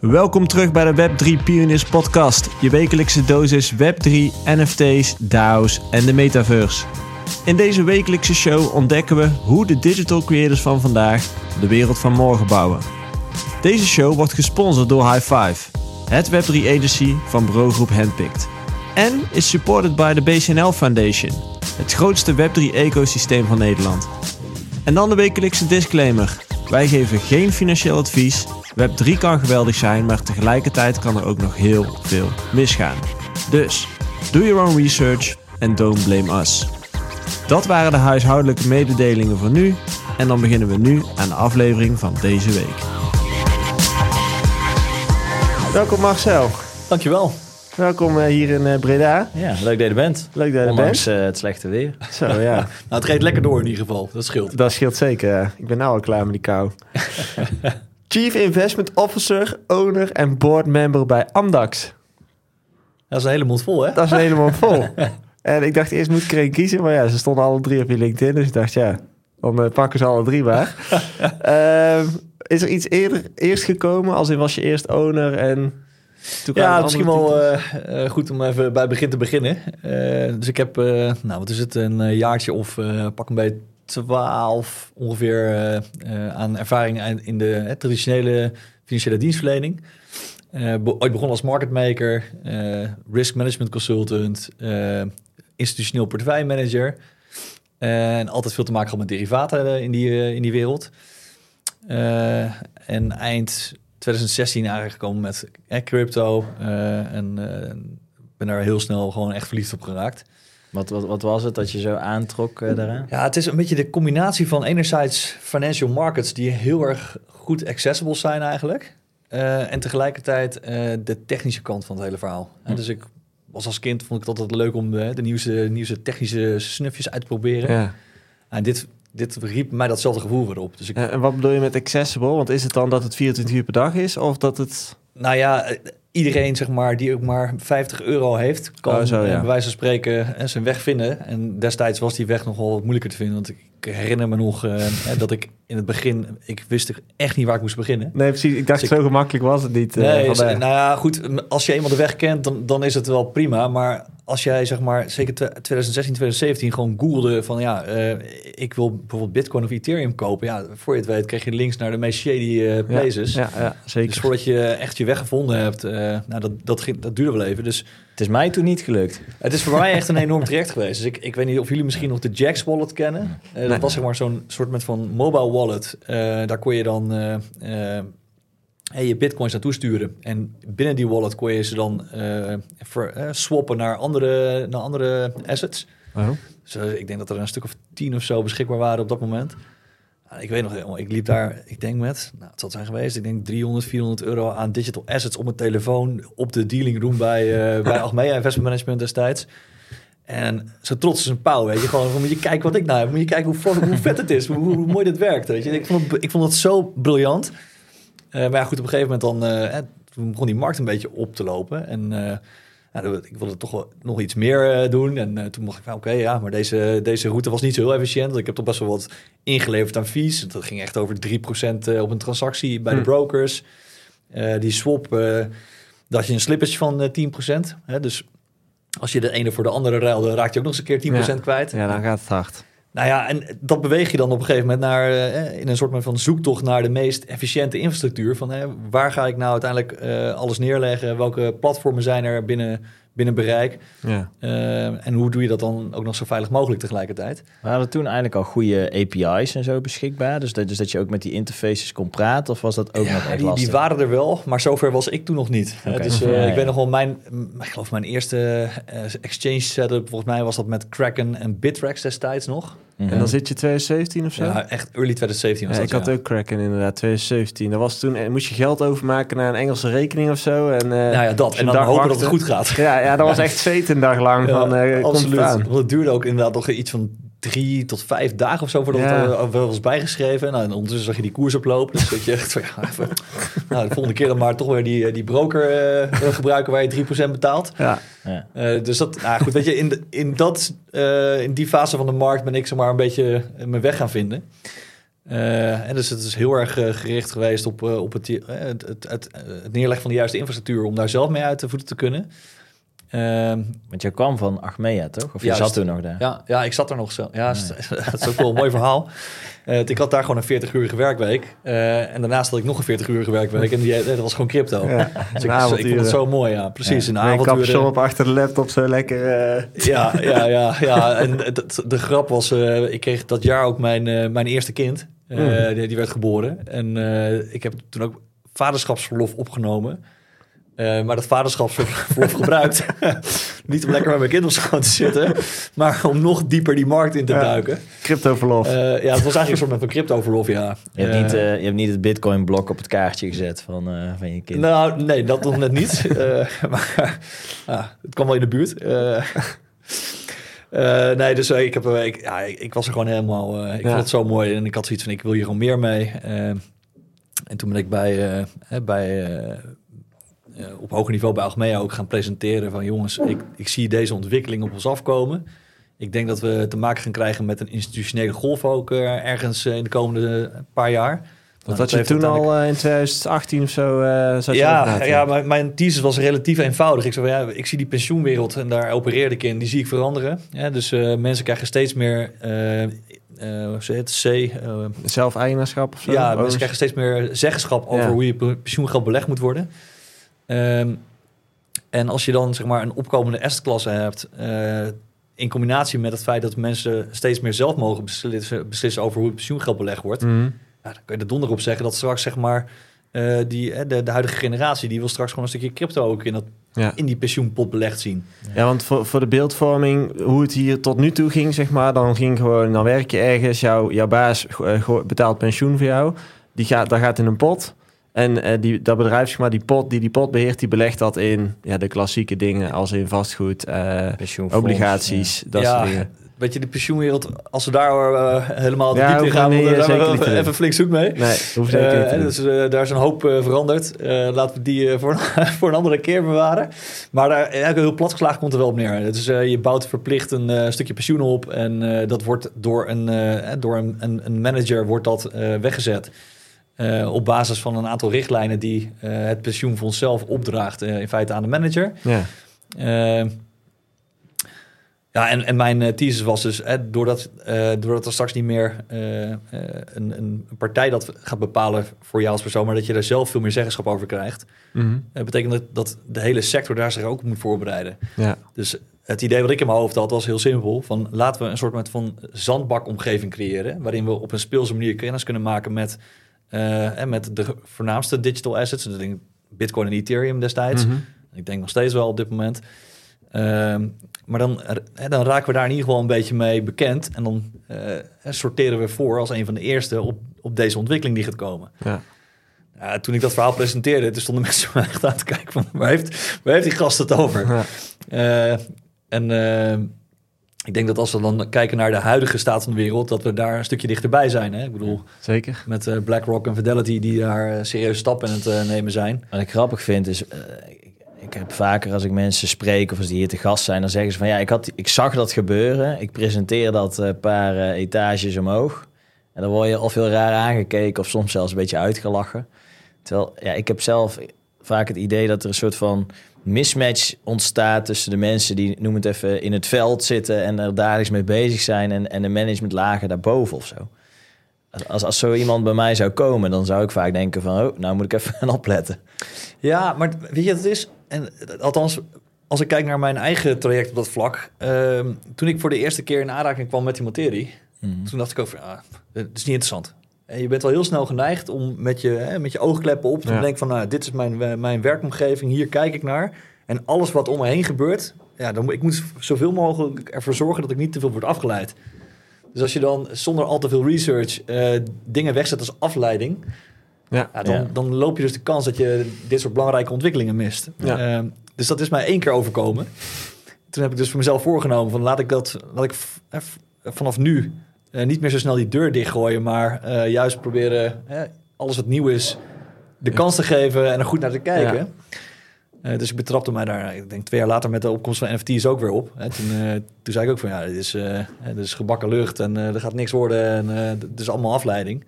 Welkom terug bij de Web3 Pioneers podcast. Je wekelijkse dosis Web3, NFT's, DAO's en de metaverse. In deze wekelijkse show ontdekken we hoe de digital creators van vandaag de wereld van morgen bouwen. Deze show wordt gesponsord door High Five, het Web3 agency van bureaugroep Handpicked. En is supported by de BCNL Foundation, het grootste Web3 ecosysteem van Nederland. En dan de wekelijkse disclaimer. Wij geven geen financieel advies. Web3 kan geweldig zijn, maar tegelijkertijd kan er ook nog heel veel misgaan. Dus, do your own research and don't blame us. Dat waren de huishoudelijke mededelingen voor nu. En dan beginnen we nu aan de aflevering van deze week. Welkom Marcel. Dankjewel. Welkom eh, hier in eh, Breda. Ja, leuk dat je er bent. Leuk dat je er Ondanks bent. eh, het slechte weer. Zo ja, Nou, het reed lekker door in ieder geval. Dat scheelt. dat scheelt zeker. ja. Ik ben nou al klaar met die kou. Chief Investment Officer, owner en board member bij Amdax. Dat is een hele mond vol, hè? Dat is helemaal vol. En ik dacht eerst moet ik er één kiezen, maar ja, ze stonden alle drie op je LinkedIn. Dus ik dacht ja, dan eh, pakken ze alle drie maar. Ehm, is er iets eerder eerst gekomen? Als in was je eerst owner en... toen Ja, misschien wel eh, eh, goed om even bij het begin te beginnen. Dus ik heb, nou wat is het, een jaartje of pak een beetje 12 ongeveer eh, eh, aan ervaring in de traditionele financiële dienstverlening. Eh, be- ooit begonnen als marketmaker, risk management consultant, institutioneel portefeuillemanager. En altijd veel te maken gehad met derivaten in die, in die wereld. En eind 2016 eigenlijk gekomen met crypto. en ben daar heel snel gewoon echt verliefd op geraakt. Wat, wat, wat was het dat je zo aantrok eh, daaraan? Ja, het is een beetje de combinatie van enerzijds financial markets die heel erg goed accessible zijn eigenlijk. eh, en tegelijkertijd eh, de technische kant van het hele verhaal. En dus ik was als kind, vond ik het altijd leuk om de, de nieuwste, nieuwste technische snufjes uit te proberen. Ja. En dit, dit riep mij datzelfde gevoel weer op. Dus ik, En en wat bedoel je met accessible? Want is het dan dat het 24 uur per dag is? Of dat het... Nou ja, iedereen zeg maar, die ook maar 50 euro heeft, kan Oh, zo, ja. eh, bij wijze van spreken eh, zijn weg vinden. En destijds was die weg nog wel wat moeilijker te vinden. Want ik herinner me nog eh, dat ik in het begin, ik wist echt niet waar ik moest beginnen. Nee, precies. Ik dacht, Dus ik- zo gemakkelijk was het niet. eh, Nee, is- nou ja, goed. Als je eenmaal de weg kent, dan, dan is het wel prima. Maar als jij, zeg maar, zeker te- 2016, 2017 gewoon googelde van ja, eh, ik wil bijvoorbeeld Bitcoin of Ethereum kopen. Ja, voor je het weet, kreeg je links naar de meest shady places. Ja, ja, zeker. Dus voordat je echt je weg gevonden hebt, nou, dat, dat, ging, dat duurde wel even. Dus Het is mij toen niet gelukt. het is voor mij echt een enorm traject geweest. Dus ik, ik weet niet of jullie misschien nog de Jax wallet kennen. Eh, dat Nee. was zeg maar zo'n soort met van mobile wallet. Eh, daar kon je dan eh, eh, je bitcoins naartoe sturen. En binnen die wallet kon je ze dan eh, ver, swappen naar andere, naar andere assets. Oh. Dus ik denk dat er een stuk of tien of zo beschikbaar waren op dat moment. Nou, ik weet nog helemaal, ik liep daar, ik denk met, nou, het zal zijn geweest, ik denk 300, 400 euro aan digital assets op mijn telefoon, op de dealing room bij, eh bij Achmea Investment Management destijds. En zo trots als een pauw, weet je. Gewoon, moet je kijken wat ik nou heb. Moet je kijken hoe, hoe vet het is. Hoe, hoe mooi dit werkt, weet je. Ik vond het, ik vond het zo briljant. Eh, maar ja, goed, op een gegeven moment dan... eh, toen begon die markt een beetje op te lopen. En nou, ik wilde toch wel nog iets meer eh, doen. En eh, toen mocht ik van, oké, ja, maar deze, deze route was niet zo heel efficiënt. Want ik heb toch best wel wat ingeleverd aan fees. Dat ging echt over 3% eh, op een transactie bij de Hm. brokers. Die swap, dat je een slippage van eh 10%. Hè, dus als je de ene voor de andere ruilde, raak je ook nog eens een keer 10% Ja. kwijt. Ja, dan gaat het hard. Nou ja, en dat beweeg je dan op een gegeven moment naar, eh, in een soort van zoektocht naar de meest efficiënte infrastructuur. Van waar ga ik nou uiteindelijk eh, alles neerleggen? Welke platformen zijn er binnen, binnen bereik? Ja. Eh, en hoe doe je dat dan ook nog zo veilig mogelijk tegelijkertijd? We hadden toen eigenlijk al goede API's en zo beschikbaar. Dus dat, dus dat je ook met die interfaces kon praten. Of was dat ook nog echt die, lastig? die waren er wel, maar zover was ik toen nog niet. Oké. Dus eh, Ja, ja. ik weet nog wel, mijn, ik geloof mijn eerste eh, exchange setup, volgens mij was dat met Kraken en Bittrex destijds nog. Mhm. En dan zit je 2017 of zo? Ja, echt early 2017 was Ja, dat, ik had ook Kraken inderdaad, 2017. Dat was toen, eh, moest je geld overmaken naar een Engelse rekening of zo. En, eh, Nou ja, dat. En dan hopen dat het goed gaat. Ja, ja, dat was echt zweet een dag lang. van, eh, absoluut. Want het duurde ook inderdaad nog iets van drie tot vijf dagen of zo voordat Ja. het wel was bijgeschreven. Nou, en ondertussen zag je die koers oplopen. Dus dat je echt van, ja, even, nou, de volgende keer dan maar toch weer die, die broker eh, gebruiken waar je 3% betaalt. Ja. Ja. Eh, dus dat, nou goed, weet je, in, de- in, dat, eh, in die fase van de markt ben ik zeg maar een beetje eh, mijn weg gaan vinden. Eh, en dus het is heel erg eh, gericht geweest op, eh, op het, eh, het, het, eh, het neerleggen van de juiste infrastructuur om daar zelf mee uit de voeten te kunnen. Ehm, Want je kwam van Achmea, toch? Of je Juist. zat toen nog daar? ja, ja, ik zat er nog zo. Ja, dat is ook wel een mooi verhaal. Eh, ik had daar gewoon een 40-urige werkweek. Eh, en daarnaast had ik nog een 40-urige werkweek. En die, eh, dat was gewoon crypto. Ja, Dus ik, ik vond het zo mooi, ja. Precies, een Mijn avontuur. kapsalon achter de laptop zo lekker... eh, Ja, ja, ja, ja. En de grap was, eh, ik kreeg dat jaar ook mijn, mijn eerste kind. Eh, Mm. die, die werd geboren. En eh, ik heb toen ook vaderschapsverlof opgenomen. Eh, maar dat vaderschapsverlof gebruikt. Niet om lekker met mijn kind op schoot te zitten. Maar om nog dieper die markt in te Ja. duiken. Cryptoverlof. Eh, ja, het was eigenlijk een soort met een crypto-verlof, ja. Je, hebt Eh, niet, eh, je hebt niet het bitcoin-blok op het kaartje gezet van, eh, van je kind. Nou, nee, dat nog net niet. Eh, maar ja, het kwam wel in de buurt. Eh, eh, nee, dus ik, heb, eh, ik, ja, ik, ik was er gewoon helemaal... eh, ik Ja. vond het zo mooi en ik had zoiets van, ik wil hier gewoon meer mee. En toen ben ik bij, eh, bij, eh, op hoger niveau bij Algemea ook gaan presenteren van... jongens, ik, ik zie deze ontwikkeling op ons afkomen. Ik denk dat we te maken gaan krijgen met een institutionele golf ook eh, ergens eh, in de komende paar jaar. dat Nou, had je heeft toen uiteindelijk- al in 2018 of zo... zat je Ja, ja denken. mijn, thesis was relatief eenvoudig. Ik zei van, ja, ik zie die pensioenwereld en daar opereerde ik in, die zie ik veranderen. Ja, dus mensen krijgen steeds meer, hoe zeg je het, C, Zelfeigenaarschap of zo? ja, mensen krijgen steeds meer zeggenschap over Ja. hoe je pe- pensioengeld belegd moet worden. Ehm, en als je dan zeg maar een opkomende assetklasse hebt, eh, in combinatie met het feit dat mensen steeds meer zelf mogen beslissen, beslissen over hoe het pensioengeld belegd wordt, ja, dan kun je er donder op zeggen dat straks zeg maar eh, die, de, de huidige generatie die wil straks gewoon een stukje crypto ook in, dat, Ja. in die pensioenpot belegd zien. Ja, want voor, voor de beeldvorming, hoe het hier tot nu toe ging, zeg maar, dan ging gewoon, dan werk je ergens, jouw, jouw baas eh, betaalt pensioen voor jou, die gaat, dat gaat in een pot. En eh, die, dat bedrijf, zeg maar, die pot, die die pot beheert, die belegt dat in ja, de klassieke dingen, als in vastgoed, eh, obligaties, dat ja, soort dingen. weet je, de pensioenwereld, als we daar eh, helemaal de Ja, diepte in gaan, niet, zijn we niet even flink zoek mee. Nee, hoef zeker niet te doen. dus daar is een hoop eh, veranderd. Eh, laten we die eh, voor, een, voor een andere keer bewaren. Maar daar, eigenlijk heel platgeslagen komt er wel op neer. Dus eh, je bouwt verplicht een stukje pensioen op. En eh, dat wordt door een, eh, door een, een, een manager wordt dat eh, weggezet. Eh, op basis van een aantal richtlijnen die eh, het pensioenfonds zelf opdraagt. eh, in feite aan de manager. Ja, ja, en, en mijn thesis was dus, hè, doordat, doordat er straks niet meer een, een partij dat gaat bepalen voor jou als persoon, maar dat je er zelf veel meer zeggenschap over krijgt, eh, betekent dat, dat de hele sector daar zich ook op moet voorbereiden. ja. Dus het idee wat ik in mijn hoofd had was heel simpel. Van laten we een soort van zandbakomgeving creëren. Waarin we op een speelse manier kennis kunnen maken met, en met de voornaamste digital assets. Dus ik denk Bitcoin en Ethereum destijds. Mhm. Ik denk nog steeds wel op dit moment. Ehm, maar dan, dan raken we daar in ieder geval een beetje mee bekend. En dan eh, sorteren we voor als een van de eerste op, op deze ontwikkeling die gaat komen. ja. Toen ik dat verhaal presenteerde, toen stonden mensen me echt aan te kijken van waar heeft, waar heeft die gast het over? Ja. Eh, en eh, ik denk dat als we dan kijken naar de huidige staat van de wereld, dat we daar een stukje dichterbij zijn. Hè? Ik bedoel, Zeker. met eh, BlackRock en Fidelity die daar eh, serieus stappen in het eh, nemen zijn. Wat ik grappig vind is, ik, ik heb vaker als ik mensen spreek of als die hier te gast zijn, dan zeggen ze van ja, ik, had, ik zag dat gebeuren. Ik presenteer dat een paar etages omhoog. En dan word je of heel raar aangekeken of soms zelfs een beetje uitgelachen. Terwijl, ja, ik heb zelf vaak het idee dat er een soort van mismatch ontstaat tussen de mensen die, noem het even, in het veld zitten en er dagelijks mee bezig zijn en, en de managementlagen daarboven of zo. Als, als, als zo iemand bij mij zou komen, dan zou ik vaak denken van, oh, nou moet ik even gaan opletten. Ja, maar weet je wat het is? En, althans, als ik kijk naar mijn eigen traject op dat vlak. ehm, toen ik voor de eerste keer in aanraking kwam met die materie, Mhm. toen dacht ik ook van, ah, het is niet interessant. En je bent wel heel snel geneigd om met je, hè, met je oogkleppen op te Ja. denken van, nou, dit is mijn, eh, mijn werkomgeving, hier kijk ik naar. En alles wat om me heen gebeurt, ja, dan moet ik moet zoveel mogelijk ervoor zorgen dat ik niet te veel word afgeleid. Dus als je dan zonder al te veel research eh, dingen wegzet als afleiding, Ja. ja, dan, Ja. dan loop je dus de kans dat je dit soort belangrijke ontwikkelingen mist. Ja. Ehm, dus dat is mij één keer overkomen. Toen heb ik dus voor mezelf voorgenomen van laat ik dat, laat ik eh, vanaf nu eh, niet meer zo snel die deur dichtgooien, maar eh, juist proberen alles wat nieuw is de kans te geven en er goed naar te kijken. Eh, dus ik betrapte mij daar, ik denk twee jaar later met de opkomst van NFT's ook weer op. Hè. Toen, toen zei ik ook van ja, dit is, dit is gebakken lucht en er gaat niks worden en het is allemaal afleiding.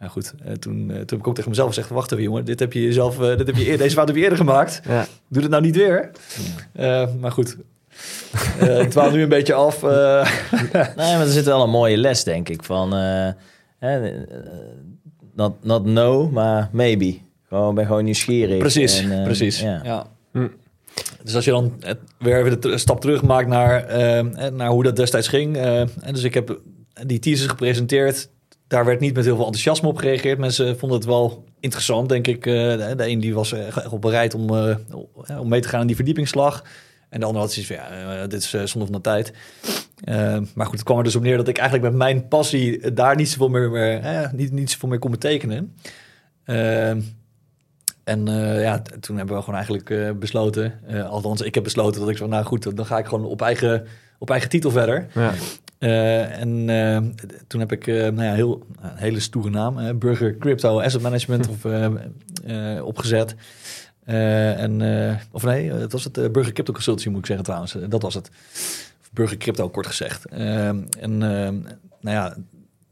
Ja goed, toen, toen heb ik ook tegen mezelf gezegd, wacht even jongen, dit heb je jezelf, dit heb je, eer- deze fout heb je eerder gemaakt. Ja. Doe het nou niet weer. Maar goed, Eh ik dwaal nu een beetje af. eh. Nee, maar er zit wel een mooie les, denk ik. Van, eh, hè, eh, not, not no, maar maybe. Gewoon, ben gewoon nieuwsgierig. precies, En, eh, precies. Ja. Ja. Hm. Dus als je dan weer even de stap terug maakt naar, eh, eh, naar hoe dat destijds ging. eh, en dus ik heb die teasers gepresenteerd. Daar werd niet met heel veel enthousiasme op gereageerd. Mensen vonden het wel interessant, denk ik. Eh, de, de een die was echt echt wel bereid om, eh, om mee te gaan aan die verdiepingsslag. En de ander had zoiets van, ja, eh, dit is eh, zonde van de tijd. Eh, maar goed, het kwam er dus op neer dat ik eigenlijk met mijn passie daar niet zoveel meer, meer, eh, niet, niet zoveel meer kon betekenen. Eh, en ja, toen hebben we gewoon eigenlijk besloten, althans ik heb besloten dat ik zo, nou goed, dan ga ik gewoon op eigen, op eigen titel verder. Ja. En toen heb ik nou ja, heel, een hele stoere naam, Burger Crypto Asset Management of, opgezet. Eh, en, eh, of nee, het was het eh, Burger Crypto Consultancy moet ik zeggen trouwens. Dat was het. Burger Crypto kort gezegd. Eh, en eh, nou ja,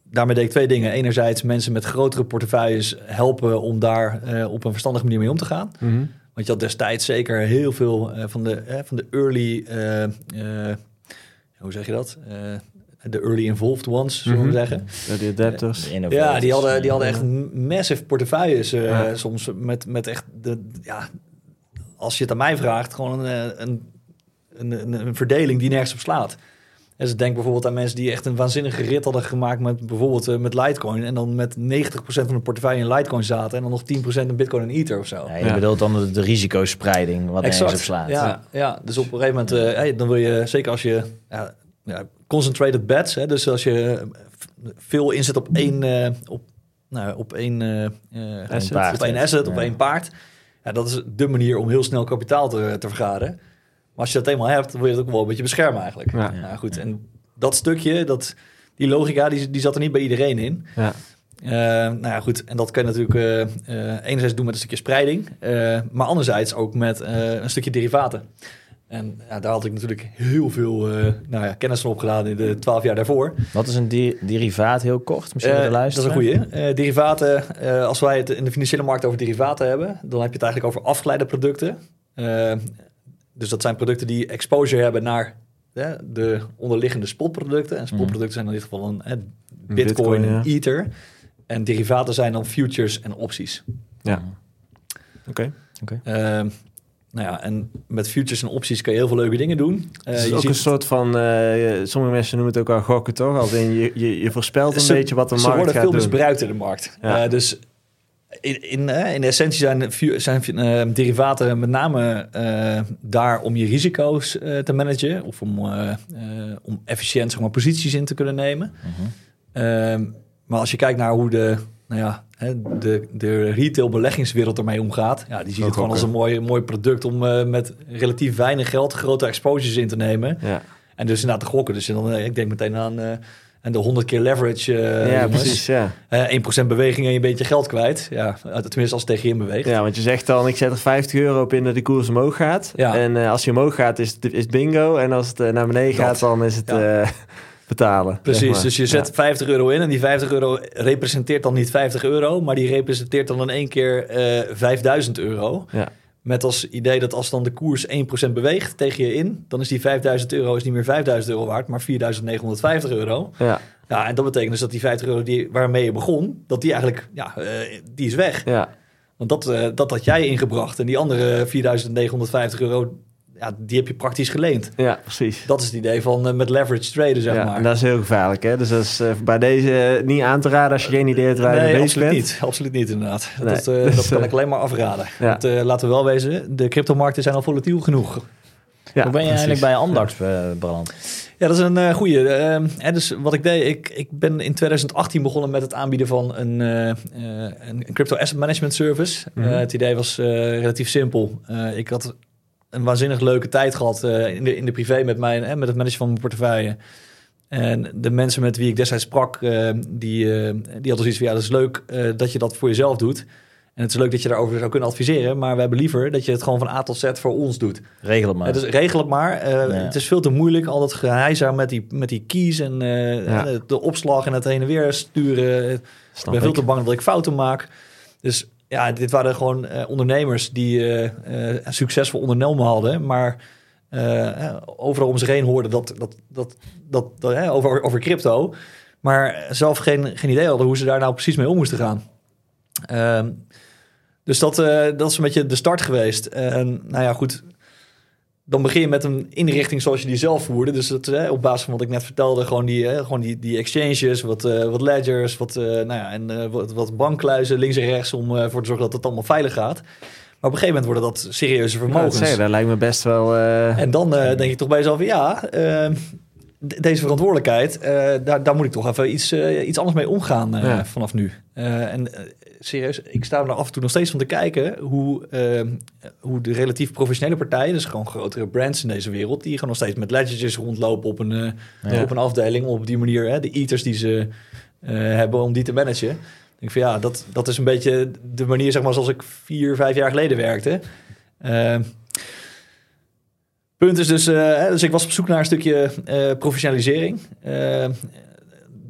daarmee deed ik twee dingen. Enerzijds mensen met grotere portefeuilles helpen om daar op een verstandige manier mee om te gaan. Mhm. Want je had destijds zeker heel veel van, de, van de early, hoe zeg je dat? Eh, de early involved ones, zullen we Mhm. zeggen. Ja, die adapters. De innovators. Ja, die hadden, die hadden echt massive portefeuilles eh, Ja. soms met, met echt, de, ja, als je het aan mij vraagt, gewoon een, eh, een, een, een, verdeling die nergens op slaat. En dus denk bijvoorbeeld aan mensen die echt een waanzinnige rit hadden gemaakt met bijvoorbeeld eh, met Litecoin en dan met 90% van de portefeuille in Litecoin zaten en dan nog 10% in Bitcoin en Ether of zo. Ja, je Ja. bedoelt dan de, de risicospreiding, wat nergens op slaat. Ja, ja, dus op een gegeven moment, eh, hey, dan wil je, zeker als je ja, ja, concentrated bets, hè, dus als je eh, veel inzet op één, eh, op, nou, op één, eh, Asset. paard. op één asset, op één paard. Ja, dat is de manier om heel snel kapitaal te, te vergaren. Maar als je dat eenmaal hebt, dan wil je het ook wel een beetje beschermen eigenlijk. Ja. Nou goed, en dat stukje, dat, die logica, die, die zat er niet bij iedereen in. Ja. Nou ja, goed. En dat kan je natuurlijk eh, enerzijds doen met een stukje spreiding, maar anderzijds ook met een stukje derivaten. En ja, daar had ik natuurlijk heel veel eh, nou ja, kennis van opgedaan in de twaalf jaar daarvoor. Wat is een di- derivaat, heel kort? Misschien Eh, voor de dat is een goeie. Eh, derivaten, eh, als wij het in de financiële markt over derivaten hebben, dan heb je het eigenlijk over afgeleide producten. Eh, dus dat zijn producten die exposure hebben naar eh, de onderliggende spotproducten. En spotproducten zijn in dit geval een eh, Bitcoin, en. Ether. En derivaten zijn dan futures en opties. Ja. Oké. Ehm, nou ja, en met futures en opties kan je heel veel leuke dingen doen. Het is je ook ziet- een soort van, eh, sommige mensen noemen het ook wel gokken toch? Als in je, je, je voorspelt een Ze- beetje wat de ze markt worden gaat veel doen. misbruikt in de markt. Ja. Eh, dus in, in, in de essentie zijn, zijn derivaten met name daar om je risico's te managen. Of om, om efficiënt zeg maar, posities in te kunnen nemen. Mhm. Ehm, maar als je kijkt naar hoe de, nou ja, de, de retail beleggingswereld ermee omgaat. Ja, die ziet Ook het gewoon als een mooi, mooi product om eh, met relatief weinig geld grote exposures in te nemen. Ja, En dus inderdaad te gokken. Dus dan, eh, ik denk meteen aan, eh, aan de 100 keer leverage. eh, ja jongens. precies. Ja. Eh, 1% beweging en je bent je geld kwijt. Ja, tenminste als het tegen je beweegt. ja, want je zegt dan, ik zet er 50 euro op in dat de koers omhoog gaat. Ja. En eh, als je omhoog gaat, is het, is bingo. En als het eh, naar beneden Dat. gaat, dan is het Ja. Betalen. Precies, zeg maar. dus je zet 50 euro in en die 50 euro representeert dan niet 50 euro, maar die representeert dan in één keer eh 5000 euro. Ja. Met als idee dat als dan de koers 1% beweegt tegen je in, dan is die 5000 euro is niet meer 5000 euro waard, maar 4950 euro. Ja, Ja, en dat betekent dus dat die 50 euro die, waarmee je begon, dat die eigenlijk, ja, eh, die is weg. ja, Want dat, eh, dat had jij ingebracht en die andere 4950 euro, ja, die heb je praktisch geleend. ja, precies. Dat is het idee van eh, met leverage traden, zeg ja, maar. en dat is heel gevaarlijk. Hè? Dus dat is eh, bij deze eh, niet aan te raden als je geen idee hebt waar je mee Nee, bezig absoluut bent. niet. Absoluut niet, inderdaad. Nee. Dat, Dus, dat kan ik alleen maar afraden. ja. Want, laten we wel wezen, de cryptomarkten zijn al volatiel genoeg. Ja, Hoe ben je precies. eigenlijk bij Amdax eh, beland? Ja, dat is een uh, goede. hè, dus wat ik deed, ik, ik ben in 2018 begonnen met het aanbieden van een, een crypto asset management service. Mhm. Het idee was relatief simpel. Ik had een waanzinnig leuke tijd gehad eh, in, de, in de privé met, mijn, eh, met het managen van mijn portefeuille. En de mensen met wie ik destijds sprak, eh, die, eh, die hadden zoiets van... ja, dat is leuk dat je dat voor jezelf doet. En het is leuk dat je daarover zou kunnen adviseren, maar we hebben liever dat je het gewoon van A tot Z voor ons doet. Regel het maar. Dus regel het maar. Het is veel te moeilijk, al dat geheizer met die, met die keys en Ja. de, opslag en het heen en weer sturen. Ik ben veel te bang dat ik fouten maak. Dus ja, dit waren gewoon eh, ondernemers die eh, eh, succesvol ondernemen hadden, maar overal om zich heen hoorden dat, dat, dat, dat, over, over crypto, maar zelf geen, geen idee hadden hoe ze daar nou precies mee om moesten gaan. Ehm, dus dat, dat is een beetje de start geweest. En nou ja, goed. Dan begin je met een inrichting zoals je die zelf voerde. Dus dat, eh, op basis van wat ik net vertelde, gewoon die, eh, gewoon die, die exchanges, wat, eh, wat ledgers, wat, nou ja, en wat, wat bankkluizen links en rechts om eh, voor te zorgen dat het allemaal veilig gaat. Maar op een gegeven moment worden dat serieuze Ja, dat vermogens. zeggen, dat lijkt me best wel... En dan denk je toch bij jezelf, ja, eh, d- deze verantwoordelijkheid, daar, daar moet ik toch even iets, iets anders mee omgaan Ja. vanaf nu. En serieus, ik sta er af en toe nog steeds van te kijken hoe, eh, hoe de relatief professionele partijen, dus gewoon grotere brands in deze wereld, die gewoon nog steeds met ledgers rondlopen op een, eh, Ja. op een afdeling, op die manier hè, de eaters die ze eh, hebben om die te managen. Ik denk van ja, dat, dat is een beetje de manier zeg maar zoals ik vier, vijf jaar geleden werkte. Eh, punt is dus, eh, dus ik was op zoek naar een stukje professionalisering.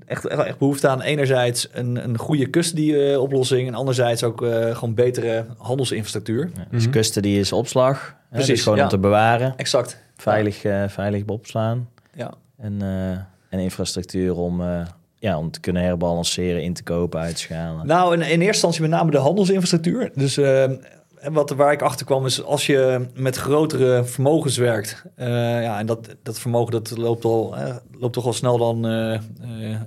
Echt, echt, echt behoefte aan enerzijds een, een goede custody-oplossing en anderzijds ook eh, gewoon betere handelsinfrastructuur. Ja, dus Mhm. kusten die is opslag. Hè, Precies, dus gewoon ja. om te bewaren. Exact. Veilig, eh, veilig opslaan. Ja. En, eh, en infrastructuur om, eh, ja, om te kunnen herbalanceren, in te kopen, uit te schalen. Nou, in, in eerste instantie met name de handelsinfrastructuur. Dus eh, wat, waar ik achter kwam is als je met grotere vermogens werkt. eh, ja, en dat, dat vermogen dat loopt, al, loopt toch al snel dan eh, eh,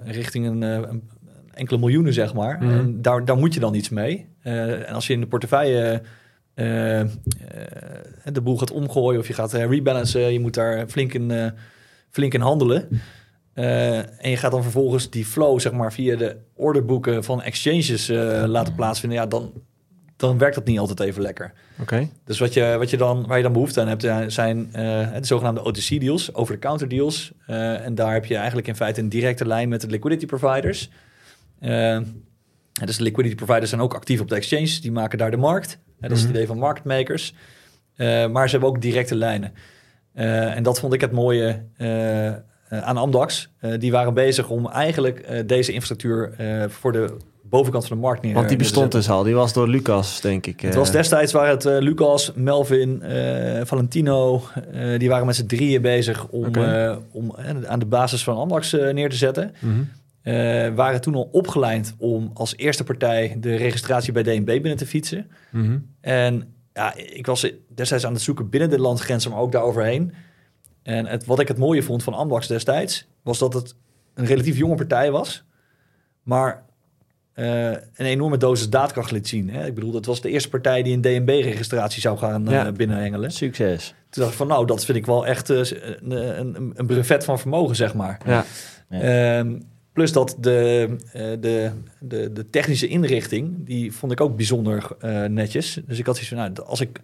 richting een, een enkele miljoenen, zeg maar. Mhm. En daar, daar moet je dan iets mee. En als je in de portefeuille de boel gaat omgooien of je gaat rebalancen, je moet daar flink in, flink in handelen. En je gaat dan vervolgens die flow, zeg maar, via de orderboeken van exchanges laten plaatsvinden. Ja, dan, dan werkt dat niet altijd even lekker. Oké. Dus wat je, wat je dan, waar je dan behoefte aan hebt, zijn eh, de zogenaamde OTC-deals, over-the-counter deals. Eh, en daar heb je eigenlijk in feite een directe lijn met de liquidity providers. En dus de liquidity providers zijn ook actief op de exchanges, die maken daar de markt. Dat is het Mhm. idee van market makers. Maar ze hebben ook directe lijnen. En dat vond ik het mooie aan Amdax. Die waren bezig om eigenlijk deze infrastructuur voor de bovenkant van de markt neer Want die te bestond dus al. Die was door Lucas, denk ik. Het eh. was destijds waren het eh, Lucas, Melvin, eh, Valentino. eh, die waren met z'n drieën bezig om, eh, om eh, aan de basis van Amdax eh, neer te zetten. Mhm. Eh, waren toen al opgeleid om als eerste partij de registratie bij DNB binnen te fietsen. Mhm. En ja, ik was destijds aan het zoeken binnen de landsgrenzen, maar ook daaroverheen. En het, wat ik het mooie vond van Amdax destijds, was dat het een relatief jonge partij was. Maar eh, een enorme dosis daadkracht liet zien. Hè? Ik bedoel, dat was de eerste partij die een DNB-registratie zou gaan eh, Ja. binnenhengelen. Succes. Toen dacht ik van, nou, dat vind ik wel echt eh, een, een, een brevet van vermogen, zeg maar. Ja. Ja. Ehm, plus dat de, de, de, de technische inrichting, die vond ik ook bijzonder netjes. Dus ik had zoiets van, nou, als ik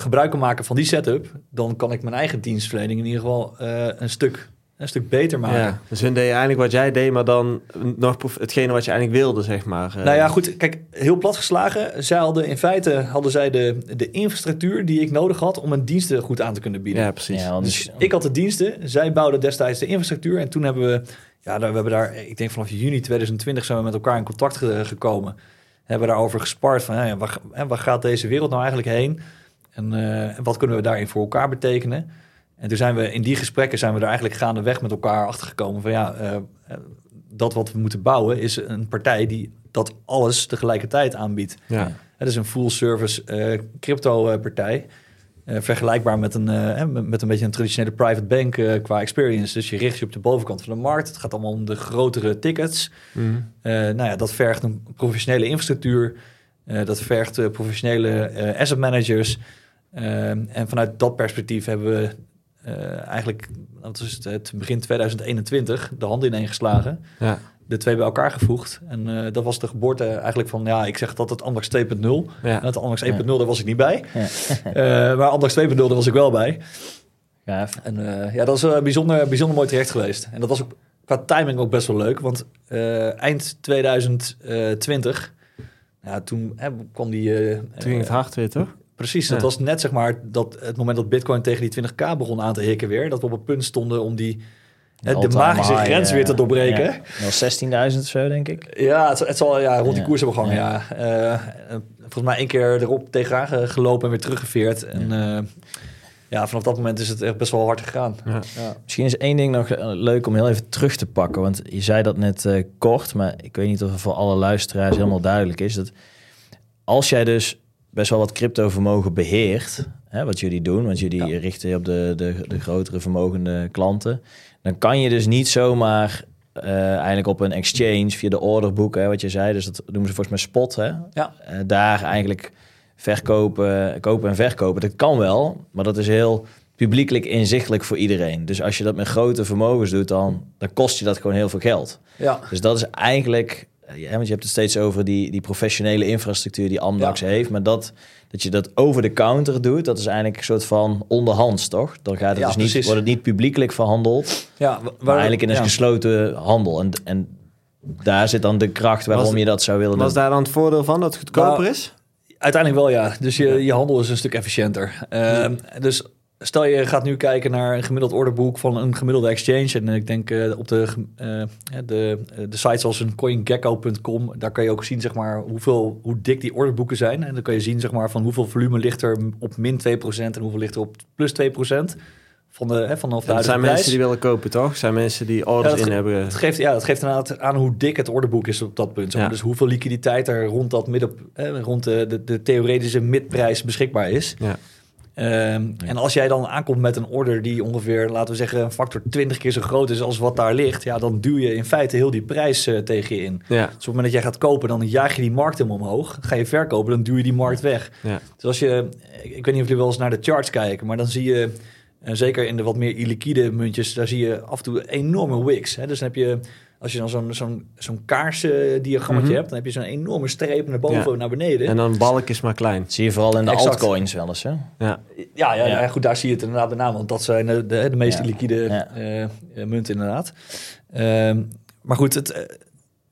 gebruik kan maken van die setup, dan kan ik mijn eigen dienstverlening in ieder geval een, stuk, een stuk beter maken. ja. Dus hun deden eigenlijk wat jij deed, maar dan nog hetgene wat je eigenlijk wilde, zeg maar. eh. Nou ja, goed. Kijk, heel plat geslagen. Zij hadden in feite hadden zij de, de infrastructuur die ik nodig had om mijn diensten goed aan te kunnen bieden. Ja, precies. Ja, want Dus ik had de diensten, zij bouwden destijds de infrastructuur. En toen hebben we, ja, we hebben daar, ik denk vanaf juni 2020 zijn we met elkaar in contact ge- gekomen. Hebben daarover gespart van, ja, waar, hè, waar gaat deze wereld nou eigenlijk heen? En eh, wat kunnen we daarin voor elkaar betekenen? En toen zijn we in die gesprekken zijn we er eigenlijk gaandeweg met elkaar achter gekomen van ja, eh, eh, dat wat we moeten bouwen is een partij die dat alles tegelijkertijd aanbiedt. ja. Het is een full service eh, crypto partij. Vergelijkbaar met een, met een beetje een traditionele private bank qua experience. Dus je richt je op de bovenkant van de markt. Het gaat allemaal om de grotere tickets. Mhm. Nou ja, dat vergt een professionele infrastructuur. Dat vergt professionele asset managers. Eh, en vanuit dat perspectief hebben we eigenlijk, dat is het, het begin 2021, de hand ineengeslagen ja. de twee bij elkaar gevoegd. En eh, dat was de geboorte eigenlijk van, ja, ik zeg dat het Amdax 2.0. Ja. Het Amdax 1.0, Ja. daar was ik niet bij. Ja. Eh, maar Amdax 2.0, daar was ik wel bij. Gaaf. En eh, ja, dat is een bijzonder, bijzonder mooi traject geweest. En dat was ook qua timing ook best wel leuk. Want eh, eind 2020, Ja, toen hè, kwam die... eh, Toen ging het eh, hard weer, toch? Precies, dat Ja. was net zeg maar dat het moment dat Bitcoin tegen die 20k begon aan te hikken weer. Dat we op het punt stonden om die, hè, de All-time magische high, grens eh, weer te doorbreken. Ja, dat was 16.000 of zo, denk ik. Ja, het, het zal ja, rond die Ja. koers hebben gehangen. Ja. Eh, volgens mij één keer erop tegenaan ge- gelopen en weer teruggeveerd. En eh, ja, vanaf dat moment is het echt best wel hard gegaan. Ja. Ja. Misschien is één ding nog eh, leuk om heel even terug te pakken. Want je zei dat net eh, kort, maar ik weet niet of het voor alle luisteraars helemaal duidelijk is. Dat als jij dus best wel wat crypto vermogen beheert, hè, wat jullie doen, want jullie Ja. richten je op de, de, de grotere vermogende klanten, dan kan je dus niet zomaar eh, eigenlijk op een exchange via de orderboeken, hè, wat je zei, dus dat noemen ze volgens mij spot, hè, Ja. eh, daar eigenlijk verkopen, kopen en verkopen. Dat kan wel, maar dat is heel publiekelijk inzichtelijk voor iedereen. Dus als je dat met grote vermogens doet, dan, dan kost je dat gewoon heel veel geld. Ja. Dus dat is eigenlijk, ja, want je hebt het steeds over die, die professionele infrastructuur die Amdax Ja. heeft, maar dat, dat je dat over de counter doet, dat is eigenlijk een soort van onderhands, toch? Dan gaat het Ja, dus niet, wordt het niet publiekelijk verhandeld, Ja, maar eigenlijk in een gesloten handel. En, en daar zit dan de kracht waarom Was- je dat zou willen Was doen. daar dan het voordeel van dat het goedkoper Nou, is? Uiteindelijk wel, ja. Dus je, je handel is een stuk efficiënter. Ehm, Dus stel je gaat nu kijken naar een gemiddeld orderboek van een gemiddelde exchange. En ik denk eh, op de, eh, ja, de, de sites als een coingecko.com, daar kan je ook zien zeg maar, hoeveel, hoe dik die orderboeken zijn. En dan kan je zien zeg maar, van hoeveel volume ligt er op min 2% en hoeveel ligt er op plus 2% van de, hè, vanaf de Ja, zijn mensen die willen kopen, toch? Dat zijn mensen die orders Ja, in hebben. Het geeft, ja, dat geeft inderdaad aan hoe dik het orderboek is op dat punt. zeg maar. Ja. Dus hoeveel liquiditeit er rond, dat midden, eh, rond de, de, de theoretische midprijs beschikbaar is. Ja. Ehm, En als jij dan aankomt met een order die ongeveer, laten we zeggen, een factor 20 keer zo groot is als wat daar ligt, ja, dan duw je in feite heel die prijs eh, tegen je in. Dus Ja, op het moment dat jij gaat kopen, dan jaag je die markt helemaal omhoog. Ga je verkopen, dan duw je die markt weg. ja. Dus als je, ik, ik weet niet of jullie wel eens naar de charts kijken, maar dan zie je, eh, zeker in de wat meer illiquide muntjes, daar zie je af en toe enorme wicks. Hè? Dus dan heb je, als je dan zo'n zo'n zo'n kaarsdiagrammetje Mhm. hebt, dan heb je zo'n enorme streep naar boven Ja. en naar beneden. En dan balk is maar klein. Dat zie je vooral in de Exact. altcoins wel eens, hè? Ja, Ja, ja, Ja. ja. goed, daar zie je het inderdaad bij naam, want dat zijn de, de, de meest Ja. liquide Ja. eh, eh, munten inderdaad. Ehm, maar goed, het, eh,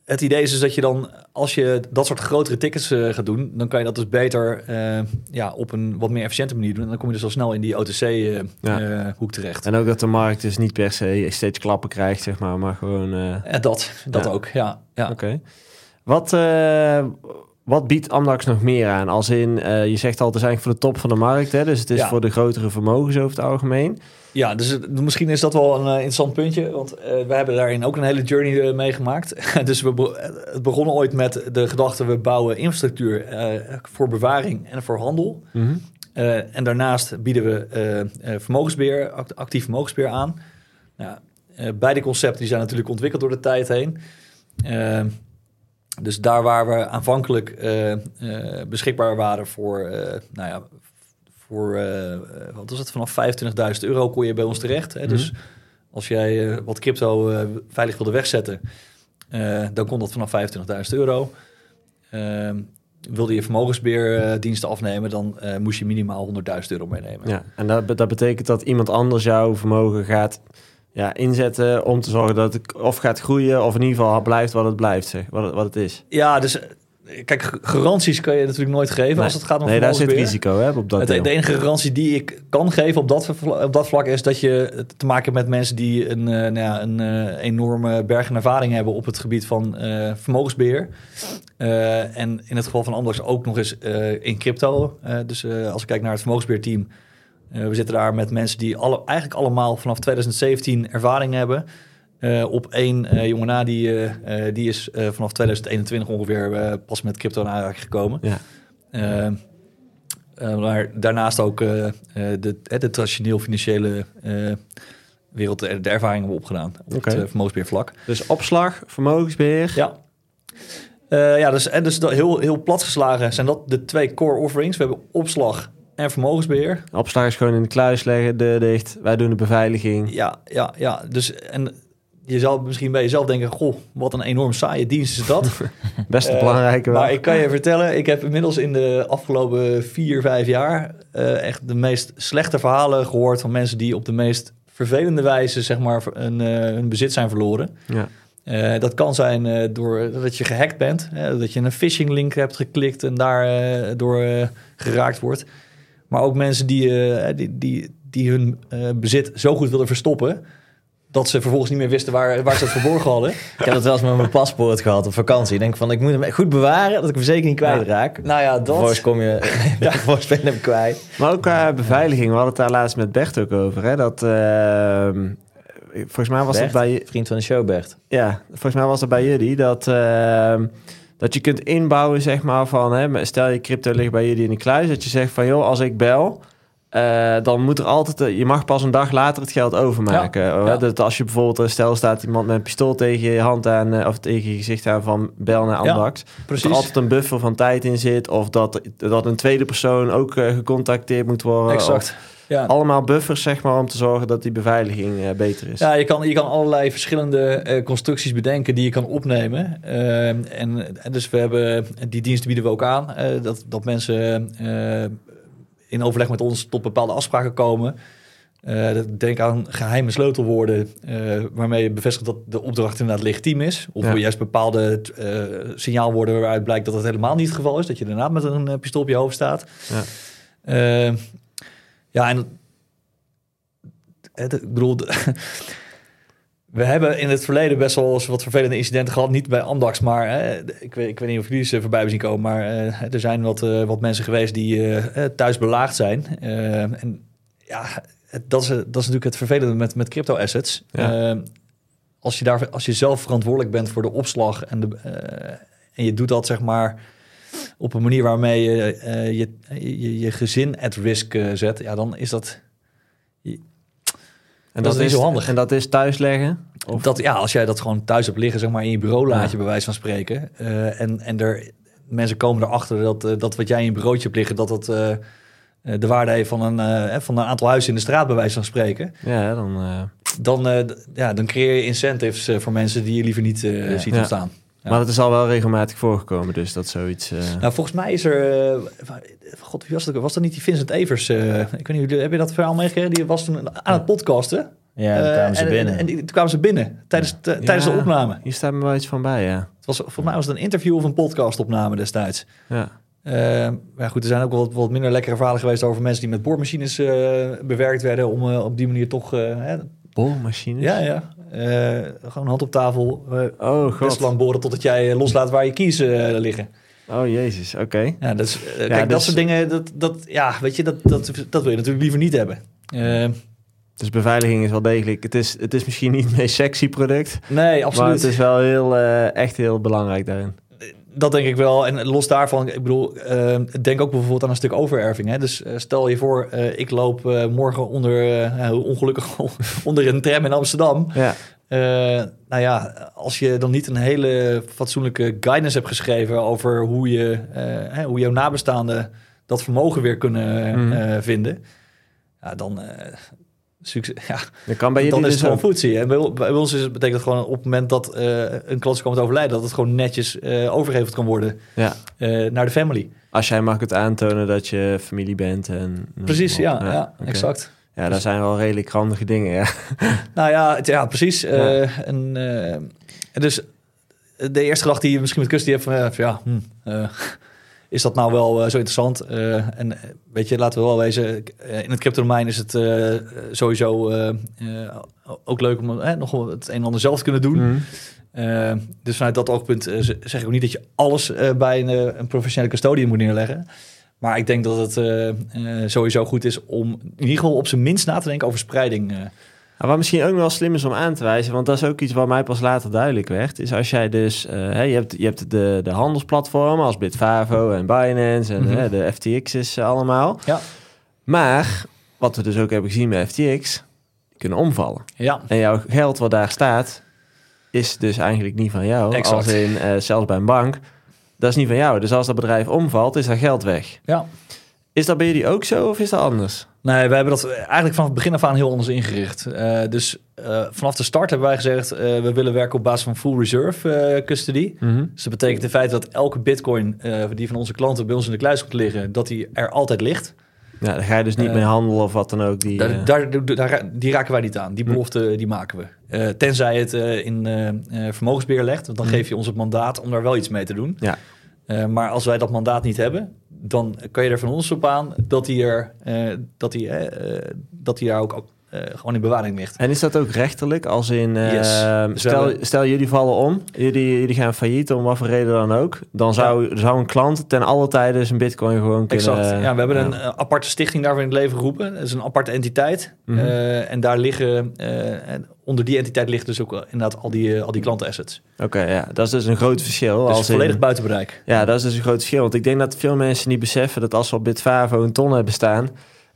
het idee is dus dat je dan, als je dat soort grotere tickets eh, gaat doen, dan kan je dat dus beter eh, ja, op een wat meer efficiënte manier doen. En dan kom je dus al snel in die OTC-hoek Ja. terecht. en ook dat de markt dus niet per se steeds klappen krijgt, zeg maar, maar gewoon... eh, dat, dat Ja. ook, ja. ja. Oké. Wat, eh, wat biedt Amdax nog meer aan? Als in, eh, je zegt al, het is eigenlijk voor de top van de markt, hè? dus het is voor de grotere vermogens over het algemeen. Ja, dus misschien is dat wel een eh, interessant puntje, want eh, we hebben daarin ook een hele journey eh, meegemaakt. dus we het begon ooit met de gedachte, we bouwen infrastructuur voor bewaring en voor handel. Eh, en daarnaast bieden we eh, eh, vermogensbeheer, act- actief vermogensbeheer aan. Nou, beide concepten die zijn natuurlijk ontwikkeld door de tijd heen. Eh, dus daar waar we aanvankelijk beschikbaar waren voor, nou ja, voor eh, wat was het, vanaf 25.000 euro kon je bij ons terecht. Hè? Dus als jij eh, wat crypto veilig wilde wegzetten, dan kon dat vanaf 25.000 euro. Ehm, wilde je vermogensbeheerdiensten afnemen, dan moest je minimaal 100.000 euro meenemen. Ja, en dat, dat betekent dat iemand anders jouw vermogen gaat ja, inzetten om te zorgen dat het of gaat groeien of in ieder geval blijft wat het blijft, zeg, wat, het, wat het is. Ja, dus kijk, garanties kan je natuurlijk nooit geven als het gaat om nee, daar zit risico hè, op dat Het, deel. de enige garantie die ik kan geven op dat, op dat vlak is dat je te maken hebt met mensen die een, eh, nou ja, een eh, enorme berg aan ervaring hebben op het gebied van eh, vermogensbeheer. Eh, en in het geval van Anders ook nog eens in crypto. Dus als ik kijk naar het vermogensbeheerteam, eh, we zitten daar met mensen die alle, eigenlijk allemaal vanaf 2017 ervaring hebben. Eh, op één eh, jongen na, die, eh, die is vanaf 2021 ongeveer pas met crypto in aanraking gekomen. Ja. Eh, eh, maar daarnaast ook de, de traditioneel financiële wereld, de, de ervaring hebben we opgedaan op Oké. het uh, vermogensbeheervlak. Dus opslag, vermogensbeheer. Ja. Ja, dus, en dus dat heel, heel plat geslagen zijn dat de twee core offerings. We hebben opslag en vermogensbeheer. Opslag is gewoon in de kluis leggen, deur dicht. Wij doen de beveiliging. Ja, ja, ja. Dus en je zal misschien bij jezelf denken: Goh, wat een enorm saaie dienst is dat. Best een Eh, belangrijke. Maar ik kan je vertellen, ik heb inmiddels in de afgelopen vier, vijf jaar eh, echt de meest slechte verhalen gehoord van mensen die op de meest vervelende wijze zeg maar een, eh, hun bezit zijn verloren. Ja. Dat kan zijn door dat je gehackt bent, dat je een phishing link hebt geklikt en daar uh, door geraakt wordt. Maar ook mensen die, die, die, die hun bezit zo goed wilden verstoppen dat ze vervolgens niet meer wisten waar, waar ze het verborgen hadden. Ik heb dat wel eens met mijn paspoort gehad op vakantie. Ik denk van, ik moet hem goed bewaren, dat ik hem zeker niet kwijtraak. Ja, nou ja, dat... Vervolgens kom je, ja. vervolgens ben je hem kwijt. Maar ook qua beveiliging, we hadden het daar laatst met Bert ook over, hè, dat... Uh, volgens mij was Bert, dat bij... Vriend van de show, Bert. Ja, volgens mij was dat bij jullie, dat... Uh, dat je kunt inbouwen, zeg maar, van... Hè, stel je crypto ligt bij jullie in de kluis, dat je zegt van... joh, als ik bel uh, dan moet er altijd, uh, je mag pas een dag later het geld overmaken. Ja, ja. Dat als je bijvoorbeeld, uh, stel staat iemand met een pistool tegen je hand aan, of tegen je gezicht aan van bel naar Amdax. Ja, precies. Dat er altijd een buffer van tijd in zit, of dat, dat een tweede persoon ook gecontacteerd moet worden. Exact. Ja. Allemaal buffers, zeg maar, om te zorgen dat die beveiliging uh, beter is. Ja, je kan, je kan allerlei verschillende uh, constructies bedenken die je kan opnemen. Uh, en, en, dus we hebben, die diensten bieden we ook aan, dat, dat mensen in overleg met ons tot bepaalde afspraken komen. Uh, denk aan geheime sleutelwoorden uh, waarmee je bevestigt dat de opdracht inderdaad legitiem is. Of ja. juist bepaalde uh, signaalwoorden waaruit blijkt dat het helemaal niet het geval is. Dat je daarna met een pistool op je hoofd staat. Ja, ja en ik bedoel, we hebben in het verleden best wel eens wat vervelende incidenten gehad. Niet bij Amdax, maar hè, ik, weet, ik weet niet of jullie ze voorbij hebben zien komen. Maar uh, er zijn wat, uh, wat mensen geweest die uh, thuis belaagd zijn. en ja, dat is, dat is natuurlijk het vervelende met, met crypto assets. Ja. als, je daar, als je zelf verantwoordelijk bent voor de opslag en, de, en je doet dat zeg maar op een manier waarmee je je, je, je, gezin at risk zet, ja, dan is dat en dat, dat is niet zo handig. En dat is thuis leggen? Of? Dat, ja, als jij dat gewoon thuis hebt liggen, zeg maar in je bureau laat je bij wijze van spreken. Uh, en, en er, mensen komen erachter dat, uh, dat wat jij in je bureautje hebt liggen, dat het uh, de waarde heeft van een, van een aantal huizen in de straat, bij wijze van spreken. Ja, dan... Dan, ja, dan creëer je incentives voor mensen die je liever niet ziet ontstaan. Ja. Maar het is al wel regelmatig voorgekomen, dus dat zoiets... Uh... Nou, volgens mij is er... Uh, God, wie was dat? Was dat niet die Vincent Evers? Uh, ik weet niet, heb je dat verhaal meegekregen? Die was toen aan het podcasten. Ja, toen kwamen ze binnen. En, en, toen kwamen ze binnen tijdens, de, tijdens de opname. Hier staat me wel iets van bij, ja. Het was, volgens mij was het een interview of een podcastopname destijds. Ja. maar goed, er zijn ook wel wat, wat, minder lekkere verhalen geweest over mensen die met boormachines bewerkt werden om op die manier toch... boormachines? Ja, ja. Uh, gewoon hand op tafel. Uh, oh, god. Best lang boren totdat jij loslaat waar je kiezen liggen. Oh, jezus, oké. Ja, dus, kijk, dus... dat soort dingen, dat, dat, ja, weet je, dat, dat, dat wil je natuurlijk liever niet hebben. dus beveiliging is wel degelijk. Het is, het is misschien niet het meest sexy product. Nee, absoluut. Maar het is wel heel, echt heel belangrijk daarin dat denk ik wel. En los daarvan, ik bedoel, uh, denk ook bijvoorbeeld aan een stuk overerving. Hè? Dus uh, stel je voor, uh, ik loop morgen onder, ongelukkig onder een tram in Amsterdam. Ja. nou ja, als je dan niet een hele fatsoenlijke guidance hebt geschreven over hoe, je, hè, hoe jouw nabestaanden dat vermogen weer kunnen mm. vinden, ja, dan, succes. Ja, dat kan bij dan is dus het gewoon voetzie. En bij, bij, ons is het, betekent het gewoon op het moment dat uh, een klant komt overlijden, dat het gewoon netjes uh, overgeheveld kan worden ja. Uh, naar de family. Als jij mag het aantonen dat je familie bent. En, precies, ja, ja, ja okay. exact. Ja, dat zijn wel redelijk handige dingen, ja. nou ja, het, ja precies. En, en dus de eerste gedachte die je misschien met Kust die hebt van, ja, hm, is dat nou wel uh, zo interessant? Uh, en eh, weet je, laten we wel wezen, in het crypto-domein is het sowieso ook leuk om nog het een en ander zelf te kunnen doen. Mm. dus vanuit dat oogpunt zeg ik ook niet dat je alles bij een, een, professionele custodian moet neerleggen. Maar ik denk dat het sowieso goed is om in ieder geval op zijn minst na te denken over spreiding. Nou, wat misschien ook wel slim is om aan te wijzen, want dat is ook iets wat mij pas later duidelijk werd, is als jij dus, uh, je hebt, je hebt de, de handelsplatformen als Bitfavo en Binance en mm -hmm. de FTX's allemaal. Ja. Maar, wat we dus ook hebben gezien bij FTX, die kunnen omvallen. Ja. En jouw geld wat daar staat, is dus eigenlijk niet van jou. Exact. Als in, uh, zelfs bij een bank, dat is niet van jou. Dus als dat bedrijf omvalt, is dat geld weg. Ja. Is dat bij jullie ook zo of is dat anders? Nee, we hebben dat eigenlijk vanaf het begin af aan heel anders ingericht. Uh, dus uh, vanaf de start hebben wij gezegd, uh, we willen werken op basis van full reserve custody. Mm -hmm. Dus dat betekent in feite dat elke bitcoin die van onze klanten bij ons in de kluis komt liggen, dat die er altijd ligt. Ja, daar ga je dus niet Eh, mee handelen of wat dan ook. Die, Daar, eh, daar, daar, die raken wij niet aan. Die Hm. belofte die maken we. Eh, tenzij het eh, in eh, eh, vermogensbeheer legt. Want dan Hm. geef je ons het mandaat om daar wel iets mee te doen. Ja. Eh, maar als wij dat mandaat niet hebben, dan kan je er van ons op aan dat hij er eh, dat hij, eh, dat hij daar ook gewoon in bewaring ligt. En is dat ook rechterlijk? Als in, eh, Yes. Dus stel, stel jullie vallen om, jullie, jullie gaan failliet, om wat voor reden dan ook. Dan zou, zou een klant ten alle tijde zijn bitcoin gewoon kunnen... Exact. Ja, we hebben een eh, aparte stichting daarvoor in het leven geroepen. Dat is een aparte entiteit. Mhm. Eh, en daar liggen, eh, en onder die entiteit liggen dus ook inderdaad al die, eh, al die klantenassets. Oké, ja, dat is dus een groot verschil. Dus als in- volledig buiten bereik. Ja, dat is dus een groot verschil. Want ik denk dat veel mensen niet beseffen dat als we op Bitfavo een ton hebben staan...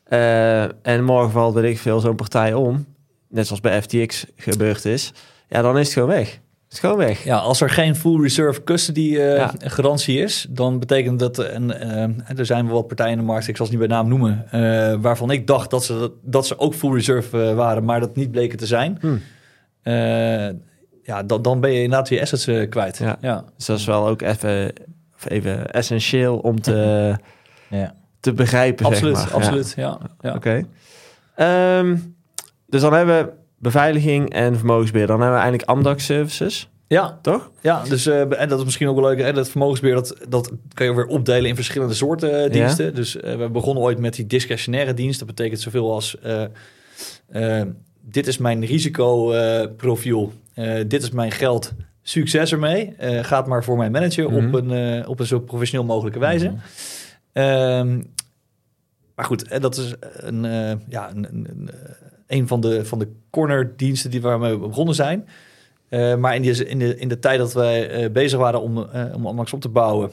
eh, en morgen valt, weet ik veel, zo'n partij om... net zoals bij FTX gebeurd is... ja, dan is het gewoon weg. Is gewoon weg. Ja, als er geen full reserve custody Ja. garantie is, dan betekent dat en eh, er zijn wel wat partijen in de markt, ik zal ze niet bij naam noemen, waarvan ik dacht dat ze dat ze ook full reserve waren, maar dat niet bleken te zijn. Hm. Eh, ja, dan, dan ben je inderdaad je assets kwijt. Ja. Ja. Dus dat is wel ook even, even essentieel om te, Ja. Te begrijpen, absoluut, zeg maar. absoluut. Ja. Ja. Oké. Ehm, dus dan hebben we beveiliging en vermogensbeheer. Dan hebben we eigenlijk Amdax services, Ja, toch? ja, dus eh, en dat is misschien ook wel leuk. Hè, dat vermogensbeheer, dat, dat kan je weer opdelen in verschillende soorten eh, diensten. Dus eh, we begonnen ooit met die discretionaire dienst. Dat betekent zoveel als: dit is mijn risicoprofiel, dit is mijn geld. Succes ermee. Gaat maar voor mijn manager Mhm. op, een, eh, op een zo professioneel mogelijke wijze. Ehm, maar goed, eh, dat is een, eh, ja, een, een, een, eh, een van de, van de cornerdiensten die waarmee we begonnen zijn. Maar in, die, in, de, in de tijd dat wij bezig waren om, om Amax op te bouwen,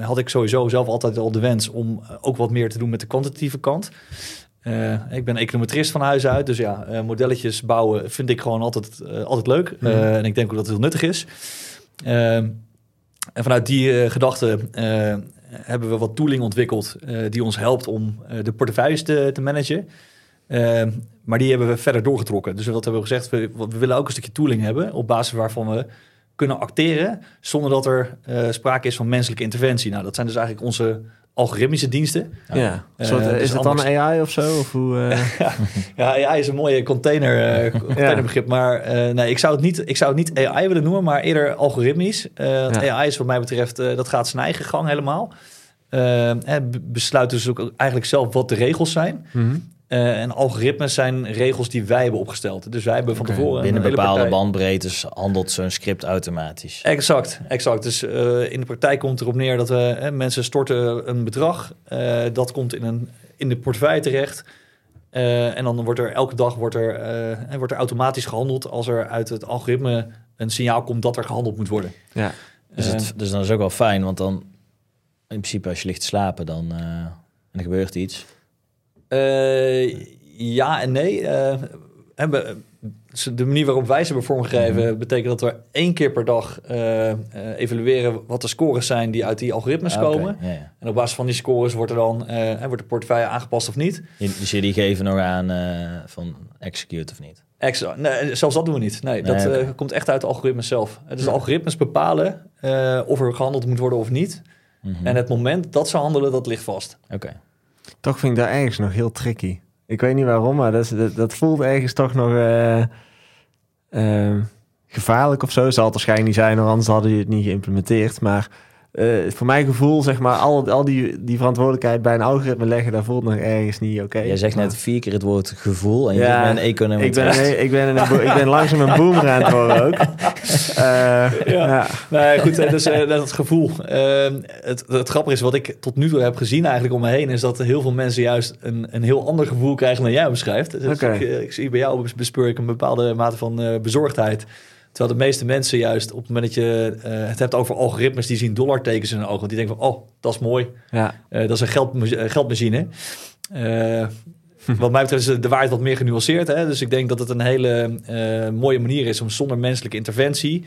had ik sowieso zelf altijd al de wens om ook wat meer te doen met de kwantitatieve kant. Ik ben econometrist van huis uit, dus ja, modelletjes bouwen vind ik gewoon altijd, altijd leuk. Mhm. En ik denk ook dat het heel nuttig is. Ehm, en vanuit die eh, gedachte hebben we wat tooling ontwikkeld eh, die ons helpt om eh, de portefeuilles te, te managen. Ehm, maar die hebben we verder doorgetrokken. Dus wat hebben we gezegd? We, we willen ook een stukje tooling hebben op basis waarvan we kunnen acteren zonder dat er eh, sprake is van menselijke interventie. Nou, dat zijn dus eigenlijk onze algoritmische diensten. Ja. Soort, Eh, is dus het dan AI of zo? Of hoe, eh, Ja, AI is een mooie container, eh, containerbegrip. Maar eh, nee, ik zou, het niet, ik zou het niet AI willen noemen, maar eerder algoritmisch. Eh, want Ja. AI is wat mij betreft, eh, dat gaat zijn eigen gang helemaal. Besluit dus ook eigenlijk zelf wat de regels zijn. mhm. Eh, en algoritmes zijn regels die wij hebben opgesteld. Dus wij hebben van tevoren... Binnen bepaalde partij- bandbreedtes handelt zo'n script automatisch. Exact, exact. Dus eh, in de praktijk komt het erop neer dat we hè, mensen storten een bedrag. eh, dat komt in, een, in de portefeuille terecht. Eh, en dan wordt er elke dag wordt er, eh, wordt er automatisch gehandeld als er uit het algoritme een signaal komt dat er gehandeld moet worden. ja. Dus, het, dus dan is ook wel fijn, want dan in principe als je ligt te slapen, dan eh, en er gebeurt iets. Eh, ja en nee. Eh, hebben, de manier waarop wij ze hebben vormgegeven betekent dat we één keer per dag eh, eh, evalueren wat de scores zijn die uit die algoritmes Ah, komen. ja, ja. En op basis van die scores wordt er dan eh, wordt de portefeuille aangepast of niet. Dus jullie geven nog aan eh, van execute of niet? Nee, zelfs dat doen we niet. Nee, dat Nee, eh, komt echt uit de algoritmes zelf. Dus de algoritmes bepalen eh, of er gehandeld moet worden of niet. Mhm. En het moment dat ze handelen, dat ligt vast. Oké. Toch vind ik dat ergens nog heel tricky. Ik weet niet waarom, maar dat, dat voelt ergens toch nog eh, eh, gevaarlijk of zo. Zal het waarschijnlijk niet zijn, anders hadden je het niet geïmplementeerd. Maar eh, voor mijn gevoel, zeg maar, al, al die, die verantwoordelijkheid bij een algoritme leggen, dat voelt nog ergens niet oké. Jij zegt net vier keer het woord gevoel en je Ja, met een econometrist. ik ben, ik, ben een, ik ben langzaam een boomer aan het worden ook. Eh, ja. Nee, goed, eh, dus eh, dat gevoel. Eh, het, het grappige is, wat ik tot nu toe heb gezien eigenlijk om me heen... is dat heel veel mensen juist een, een heel ander gevoel krijgen dan jij beschrijft. Dus ik, ik zie bij jou bespeur ik een bepaalde mate van eh, bezorgdheid. Terwijl de meeste mensen juist op het moment dat je eh, het hebt over algoritmes... die zien dollartekens in hun ogen. Want die denken van, oh, dat is mooi. Ja. Eh, dat is een geld, eh, geldmachine. Eh, wat mij betreft is de waarheid wat meer genuanceerd. Hè? Dus ik denk dat het een hele eh, mooie manier is om zonder menselijke interventie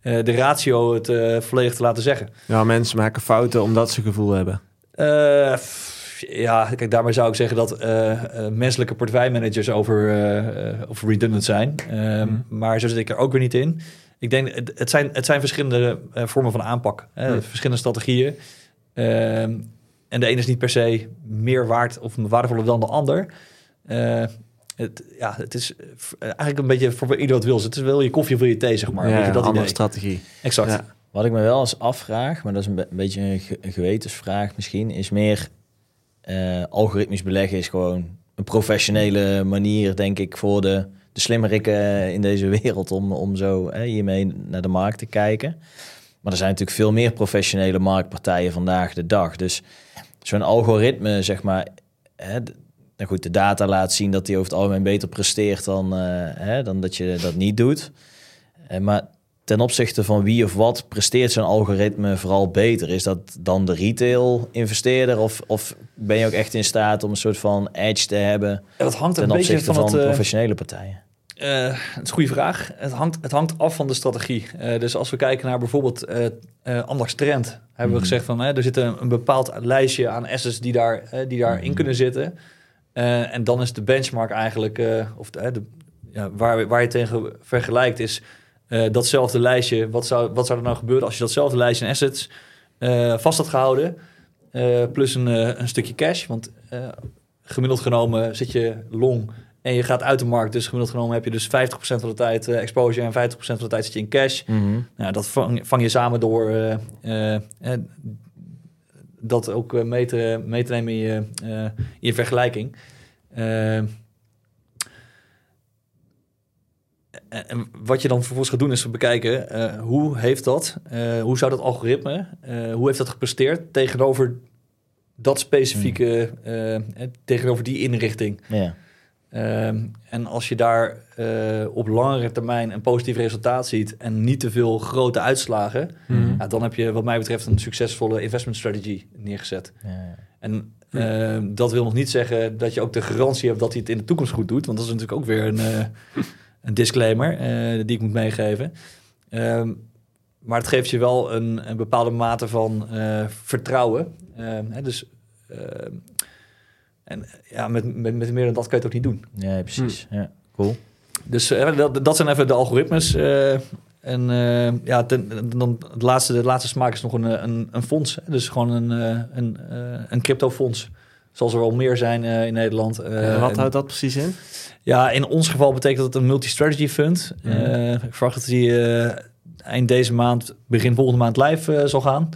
eh, de ratio het eh, volledig te laten zeggen. ja, mensen maken fouten omdat ze gevoel hebben. Eh, f- ja, kijk, daarmee zou ik zeggen dat eh, eh, menselijke portefeuillemanagers over, eh, eh, over redundant zijn. Eh, Maar zo zit ik er ook weer niet in. Ik denk, het, het, zijn, het zijn verschillende eh, vormen van aanpak. Hè? Hmm. Verschillende strategieën. Ehm, en de ene is niet per se meer waard of waardevoller dan de ander. Eh, het, ja, het is eigenlijk een beetje voor ieder wat wil. Het is wel je koffie of wil je thee, zeg maar. ja, Weet je, dat andere idee. strategie. Exact. Ja. Wat ik me wel eens afvraag, maar dat is een, be- een beetje een, ge- een gewetensvraag misschien, is meer eh, algoritmisch beleggen is gewoon een professionele manier, denk ik, voor de, de slimmerikken in deze wereld om, om zo hiermee naar de markt te kijken. Maar er zijn natuurlijk veel meer professionele marktpartijen vandaag de dag. Dus zo'n algoritme, zeg maar, hè, nou goed, de data laat zien dat die over het algemeen beter presteert dan, eh, hè, dan dat je dat niet doet. Eh, maar ten opzichte van wie of wat presteert zo'n algoritme vooral beter? Is dat dan de retail-investeerder? Of, of ben je ook echt in staat om een soort van edge te hebben Ja, dat hangt een ten beetje opzichte van, van, het... eh, professionele partijen? Eh, het is een goede vraag. Het hangt, het hangt af van de strategie. Eh, dus als we kijken naar bijvoorbeeld uh, Anders Trend, hebben we Mhm. gezegd van hè, er zit een, een bepaald lijstje aan assets die, daar, die daarin Mhm. kunnen zitten. En dan is de benchmark eigenlijk, of de, de, ja, waar, waar je tegen vergelijkt, is datzelfde lijstje. Wat zou, wat zou er nou gebeuren als je datzelfde lijstje assets vast had gehouden? Eh, plus een, eh, een stukje cash. Want eh, gemiddeld genomen zit je long en je gaat uit de markt. Dus gemiddeld genomen heb je dus 50% van de tijd exposure en 50% van de tijd zit je in cash. Mhm. Nou, dat vang, vang je samen door dat ook mee, te, mee te nemen in je, in je vergelijking. Eh, en, en wat je dan vervolgens gaat doen is bekijken eh, hoe heeft dat, eh, hoe zou dat algoritme, eh, hoe heeft dat gepresteerd tegenover dat specifieke, eh, eh, tegenover die inrichting. Ja. Ehm, en als je daar eh, op langere termijn een positief resultaat ziet en niet te veel grote uitslagen, Mhm. ja, dan heb je wat mij betreft een succesvolle investment strategy neergezet. Ja. En ehm, dat wil nog niet zeggen dat je ook de garantie hebt dat hij het in de toekomst goed doet, want dat is natuurlijk ook weer een, eh, een disclaimer eh, die ik moet meegeven. Ehm, maar het geeft je wel een, een bepaalde mate van eh, vertrouwen. Ehm, hè, dus ehm, en ja, met, met, met meer dan dat kan je het ook niet doen. ja, precies. Ja. Cool. Dus eh, dat, dat zijn even de algoritmes. eh, en eh, ja, ten, dan het laatste, de laatste smaak is nog een, een, een fonds. Hè? Dus gewoon een, eh, een, eh, een cryptofonds. Zoals er wel meer zijn eh, in Nederland. Eh, wat en- houdt dat precies in? ja, in ons geval betekent dat een multi-strategy fund. Mhm. Eh, ik verwacht dat die eind deze maand, begin volgende maand live zal gaan.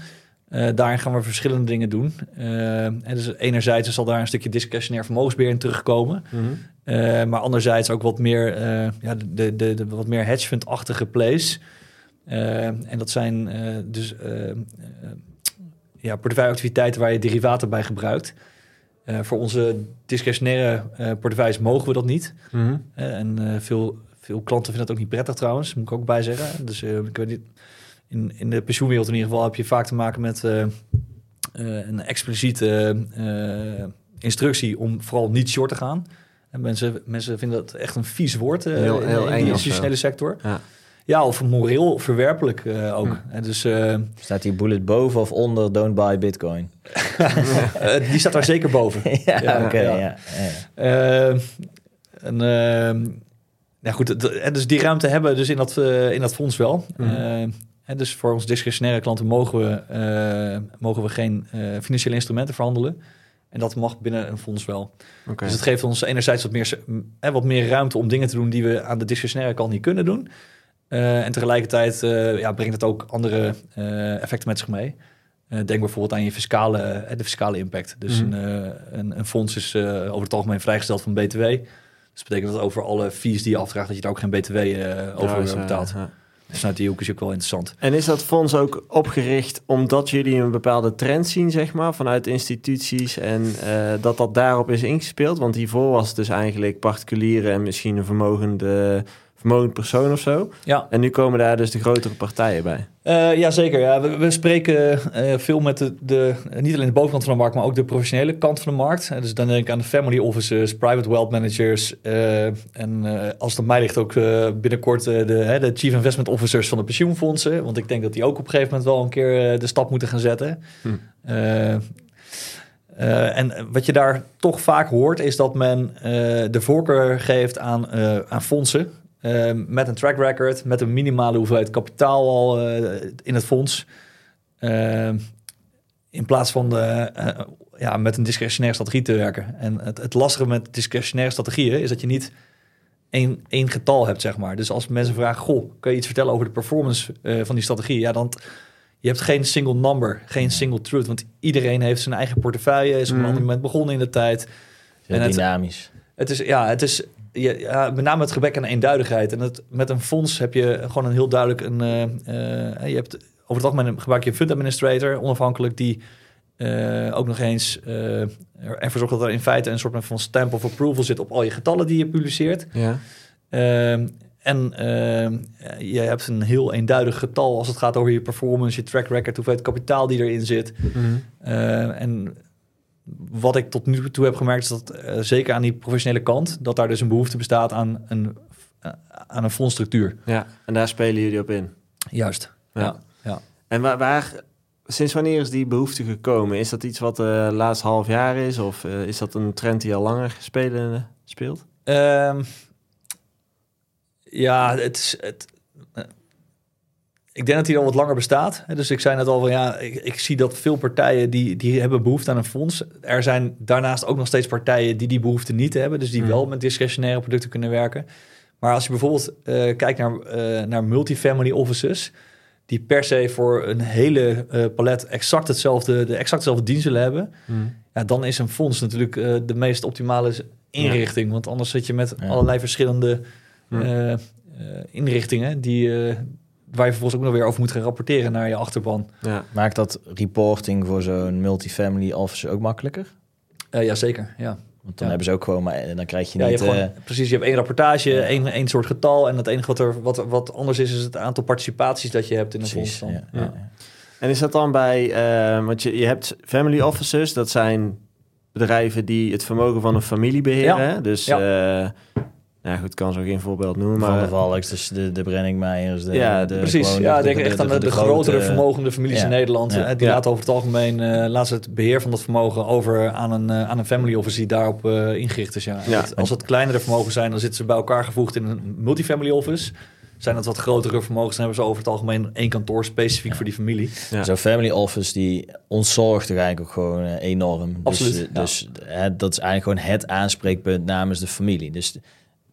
Daarin gaan we verschillende dingen doen. En dus enerzijds zal daar een stukje discretionair vermogensbeheer in terugkomen. Eh, maar anderzijds ook wat meer, ja, de, de, de, wat meer hedge fund-achtige plays. En dat zijn dus ja, portefeuilleactiviteiten waar je derivaten bij gebruikt. Eh, voor onze discretionaire eh portefeuilles mogen we dat niet. Mhm. Eh, en veel, veel klanten vinden dat ook niet prettig trouwens, moet ik ook bij zeggen. Dus ik weet niet, in, in de pensioenwereld in ieder geval heb je vaak te maken met een expliciete instructie om vooral niet short te gaan. En mensen, mensen vinden dat echt een vies woord Heel- in, heel in eng de institutionele sector. Ja. Ja, of moreel verwerpelijk eh, ook. Hm. En dus eh, Staat die bullet boven of onder don't buy bitcoin? eh, die staat daar zeker boven. ja, Ja, oké. ja. ja. Ja. Eh, en, ja, goed, en dus die ruimte hebben we dus in dat, in dat fonds wel. Eh, en dus voor onze discretionaire klanten mogen we, mogen we geen financiële instrumenten verhandelen. En dat mag binnen een fonds wel. Dus het geeft ons enerzijds wat meer, wat meer ruimte om dingen te doen die we aan de discretionaire kant niet kunnen doen. Eh, en tegelijkertijd eh, ja, brengt het ook andere eh, effecten met zich mee. Denk bijvoorbeeld aan je fiscale, de fiscale impact. Dus Mhm. een, een, een fonds is over het algemeen vrijgesteld van BTW. Dus dat betekent dat over alle fees die je afdraagt, dat je daar ook geen BTW over Ja, betaalt. ja. Dus vanuit die hoek is ook wel interessant. En is dat fonds ook opgericht omdat jullie een bepaalde trend zien, zeg maar, vanuit instituties en dat dat daarop is ingespeeld? Want hiervoor was het dus eigenlijk particulieren en misschien een vermogende, vermogend persoon of zo. Ja, En nu komen daar dus de grotere partijen bij. Uh, ja, zeker. Ja. We, we spreken uh, veel met de, de, niet alleen de bovenkant van de markt, maar ook de professionele kant van de markt. Uh, dus dan denk ik aan de family offices, private wealth managers. en als het aan mij ligt ook binnenkort de, de, chief investment officers van de pensioenfondsen. Want ik denk dat die ook op een gegeven moment wel een keer de stap moeten gaan zetten. Hm. Uh, en wat je daar toch vaak hoort, is dat men uh, de voorkeur geeft aan, uh, aan fondsen. Uh, met een track record, met een minimale hoeveelheid kapitaal al in het fonds. in plaats van de, eh, ja, met een discretionaire strategie te werken. En het, het lastige met discretionaire strategieën is dat je niet één, één getal hebt, zeg maar. Dus als mensen vragen, goh, kun je iets vertellen over de performance eh, van die strategie? Ja, dan je hebt geen single number, geen single truth, want iedereen heeft zijn eigen portefeuille, is op een Mhm. ander moment begonnen in de tijd. Heel En het- dynamisch. Het is, ja, het is ja, ja, met name het gebrek aan eenduidigheid. En het, met een fonds heb je gewoon een heel duidelijk een. eh, eh, je hebt over het algemeen gebruik je een fund administrator, onafhankelijk, die eh, ook nog eens eh, ervoor zorgt dat er in feite een soort van stamp of approval zit op al je getallen die je publiceert. Ja. Ehm, en ehm, je hebt een heel eenduidig getal als het gaat over je performance, je track record, hoeveel kapitaal die erin zit. Mhm. Eh, en wat ik tot nu toe heb gemerkt is dat eh, zeker aan die professionele kant, dat daar dus een behoefte bestaat aan een, eh, aan een fondsstructuur. ja, en daar spelen jullie op in. Juist. Ja. Ja. ja. En waar, waar, sinds wanneer is die behoefte gekomen? Is dat iets wat de laatste half jaar is? Of eh, is dat een trend die al langer spelen, speelt? Ehm, ja, het is. Het, ik denk dat die al wat langer bestaat. Dus ik zei net al van ja, ik, ik zie dat veel partijen die, die hebben behoefte aan een fonds. Er zijn daarnaast ook nog steeds partijen die die behoefte niet hebben. Dus die Hmm. wel met discretionaire producten kunnen werken. Maar als je bijvoorbeeld eh, kijkt naar, eh, naar multifamily offices. Die per se voor een hele eh, palet exact hetzelfde, de exact dezelfde dienst willen hebben. Ja, dan is een fonds natuurlijk de meest optimale inrichting. Want anders zit je met Ja. allerlei verschillende eh, inrichtingen die, waar je vervolgens ook nog weer over moet gaan rapporteren naar je achterban. Ja. Maakt dat reporting voor zo'n multifamily office ook makkelijker? Eh ja, zeker. Ja. Want dan Ja. hebben ze ook gewoon, maar eh, dan krijg je Ja, je niet... hebt gewoon, eh, precies, je hebt één rapportage, één, één soort getal. En het enige wat, er, wat, wat anders is, is het aantal participaties dat je hebt in een precies, fonds. Dan. ja, Ja. ja, ja. En is dat dan bij, eh, want je, je hebt family offices, dat zijn bedrijven die het vermogen van een familie beheren. Dus, Ja. Ja. nou goed, ik kan zo geen voorbeeld noemen, Van de maar Valks, dus de, de Brenningmeijers. De, Ja, de, Precies, gewoon ja, de- denk de- echt aan de, de, grote- grotere vermogende families ja. in Nederland. Ja. eh, Die Ja. laten over het algemeen eh, laten ze het beheer van dat vermogen over aan een, eh, aan een family office die daarop eh, ingericht is. Ja. En Ja. het- als het kleinere vermogen zijn, dan zitten ze bij elkaar gevoegd in een multifamily office. Zijn het wat grotere vermogens, dan hebben ze over het algemeen één kantoor specifiek voor die familie. Ja. Zo'n family office die ontzorgt toch eigenlijk ook gewoon eh, enorm. Absoluut, Dus, ja. eh, dus hè, dat is eigenlijk gewoon het aanspreekpunt namens de familie. Dus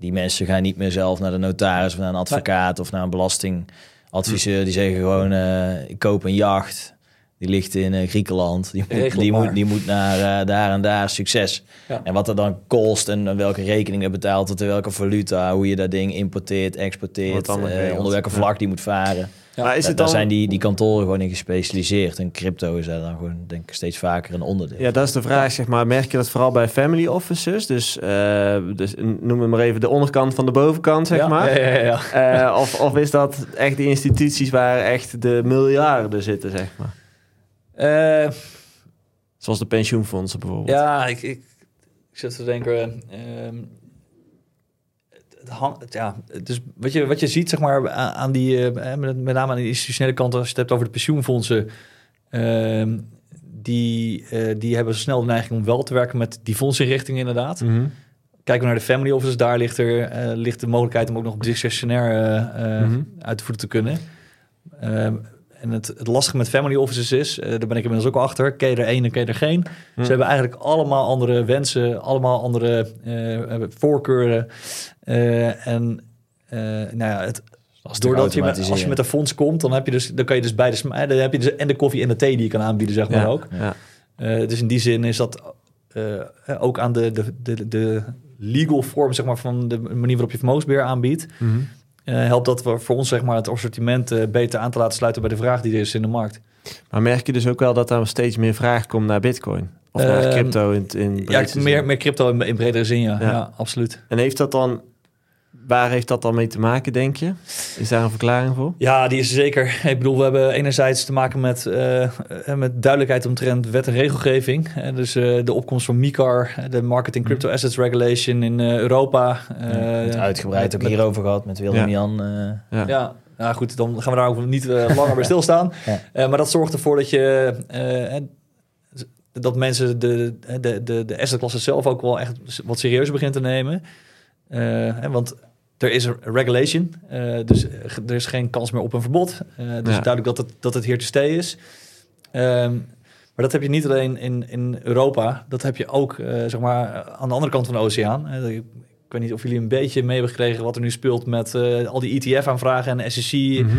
die mensen gaan niet meer zelf naar de notaris of naar een advocaat of naar een belastingadviseur. Die zeggen gewoon, eh, ik koop een jacht. Die ligt in eh, Griekenland. Die, moet, die, moet, die moet naar eh, daar en daar succes. Ja. En wat er dan kost en welke rekening er betaalt, tot welke valuta, hoe je dat ding importeert, exporteert, onder welke Ja. vlag die moet varen. Ja, maar is Daar- het daar dan... zijn die, die kantoren gewoon in gespecialiseerd. En crypto is daar dan gewoon, denk ik, steeds vaker een onderdeel. Ja, dat is de vraag, zeg maar. Merk je dat vooral bij family offices? Dus, eh, dus noem het maar even de onderkant van de bovenkant, zeg Ja, maar. Ja, ja, ja. Eh, of, of is dat echt die instituties waar echt de miljarden zitten, zeg maar? Eh, Zoals de pensioenfondsen bijvoorbeeld. Ja, ik, ik, ik zit te denken. ehm, het, ja, dus wat je, wat je ziet, zeg maar, aan, die, eh, met, name aan de institutionele kant, als je het hebt over de pensioenfondsen, ehm, die, eh, die hebben snel de neiging om wel te werken met die fondsinrichtingen, inderdaad. Mhm. Kijken we naar de family offices, daar ligt, er, eh, ligt de mogelijkheid om ook nog discretionair eh, eh, Mhm. uit te voeren te kunnen. En het, het lastige met family offices is, eh, daar ben ik inmiddels ook achter, ken je er één en ken je er geen. Hm. Ze hebben eigenlijk allemaal andere wensen, allemaal andere eh, voorkeuren. Eh, en eh, nou ja, het, doordat je met, als je met een fonds komt, dan heb je dus, dan kan je dus beide, dan heb je dus en de koffie en de thee die je kan aanbieden, zeg maar Ja, ook. ja. Dus in die zin is dat ook aan de, de, de, de legal vorm, zeg maar, van de manier waarop je vermogensbeheer aanbiedt, Mhm. Helpt dat voor voor ons, zeg maar, het assortiment eh, beter aan te laten sluiten bij de vraag die er is in de markt. Maar merk je dus ook wel dat er steeds meer vraag komt naar bitcoin? Of naar Ehm, crypto in, in Ja, meer, crypto in, in bredere zin, ja. Ja. ja. absoluut. En heeft dat dan... Waar heeft dat dan mee te maken, denk je? Is daar een verklaring voor? Ja, die is er zeker. Ik bedoel, we hebben enerzijds te maken met, eh, eh, met duidelijkheid omtrent wet en regelgeving. Eh, dus eh, de opkomst van MICAR, de Marketing Crypto Assets Regulation in eh, Europa. Ja, Eh, het uitgebreid ook met- hierover gehad met Willem Ja. Jan. eh, Ja. Ja, nou goed, dan gaan we daar ook niet langer bij stilstaan. Ja. Eh, maar dat zorgt ervoor dat je... eh, dat mensen de, de, de, de assetklasse zelf ook wel echt wat serieuzer begint te nemen. Eh, hè, want er is een regulation, eh, dus er is geen kans meer op een verbod. Eh, dus Ja. duidelijk dat het, dat het hier te stay is. Ehm, Maar dat heb je niet alleen in, in Europa. Dat heb je ook eh, zeg maar, aan de andere kant van de oceaan. Eh, Ik weet niet of jullie een beetje mee hebben gekregen wat er nu speelt met eh, al die ETF-aanvragen en SEC. Mhm.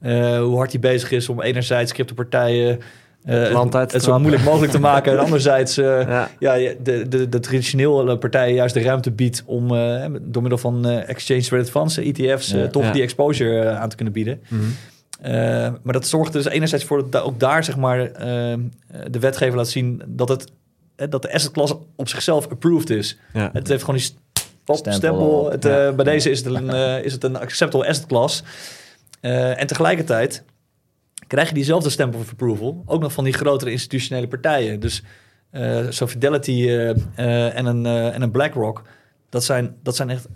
eh, hoe hard hij bezig is om enerzijds cryptopartijen eh land uit te het zo trappen. moeilijk mogelijk te maken. En anderzijds eh, Ja. ja, de, de, de traditionele partijen juist de ruimte biedt om eh, door middel van eh, exchange traded funds, ETF's, Ja. toch Ja. die exposure aan te kunnen bieden. Mhm. Eh, maar dat zorgt dus enerzijds voor dat da- ook daar zeg maar eh, de wetgever laat zien dat het eh, dat de asset class op zichzelf approved is. Ja. Het heeft gewoon die st- Stempel. Het, eh, Ja. Bij deze is het een, is het een acceptable asset class. Eh, en tegelijkertijd krijg je diezelfde stempel of approval ook nog van die grotere institutionele partijen. Dus zo Fidelity eh, eh, en, een, en een BlackRock, dat zijn, dat zijn echt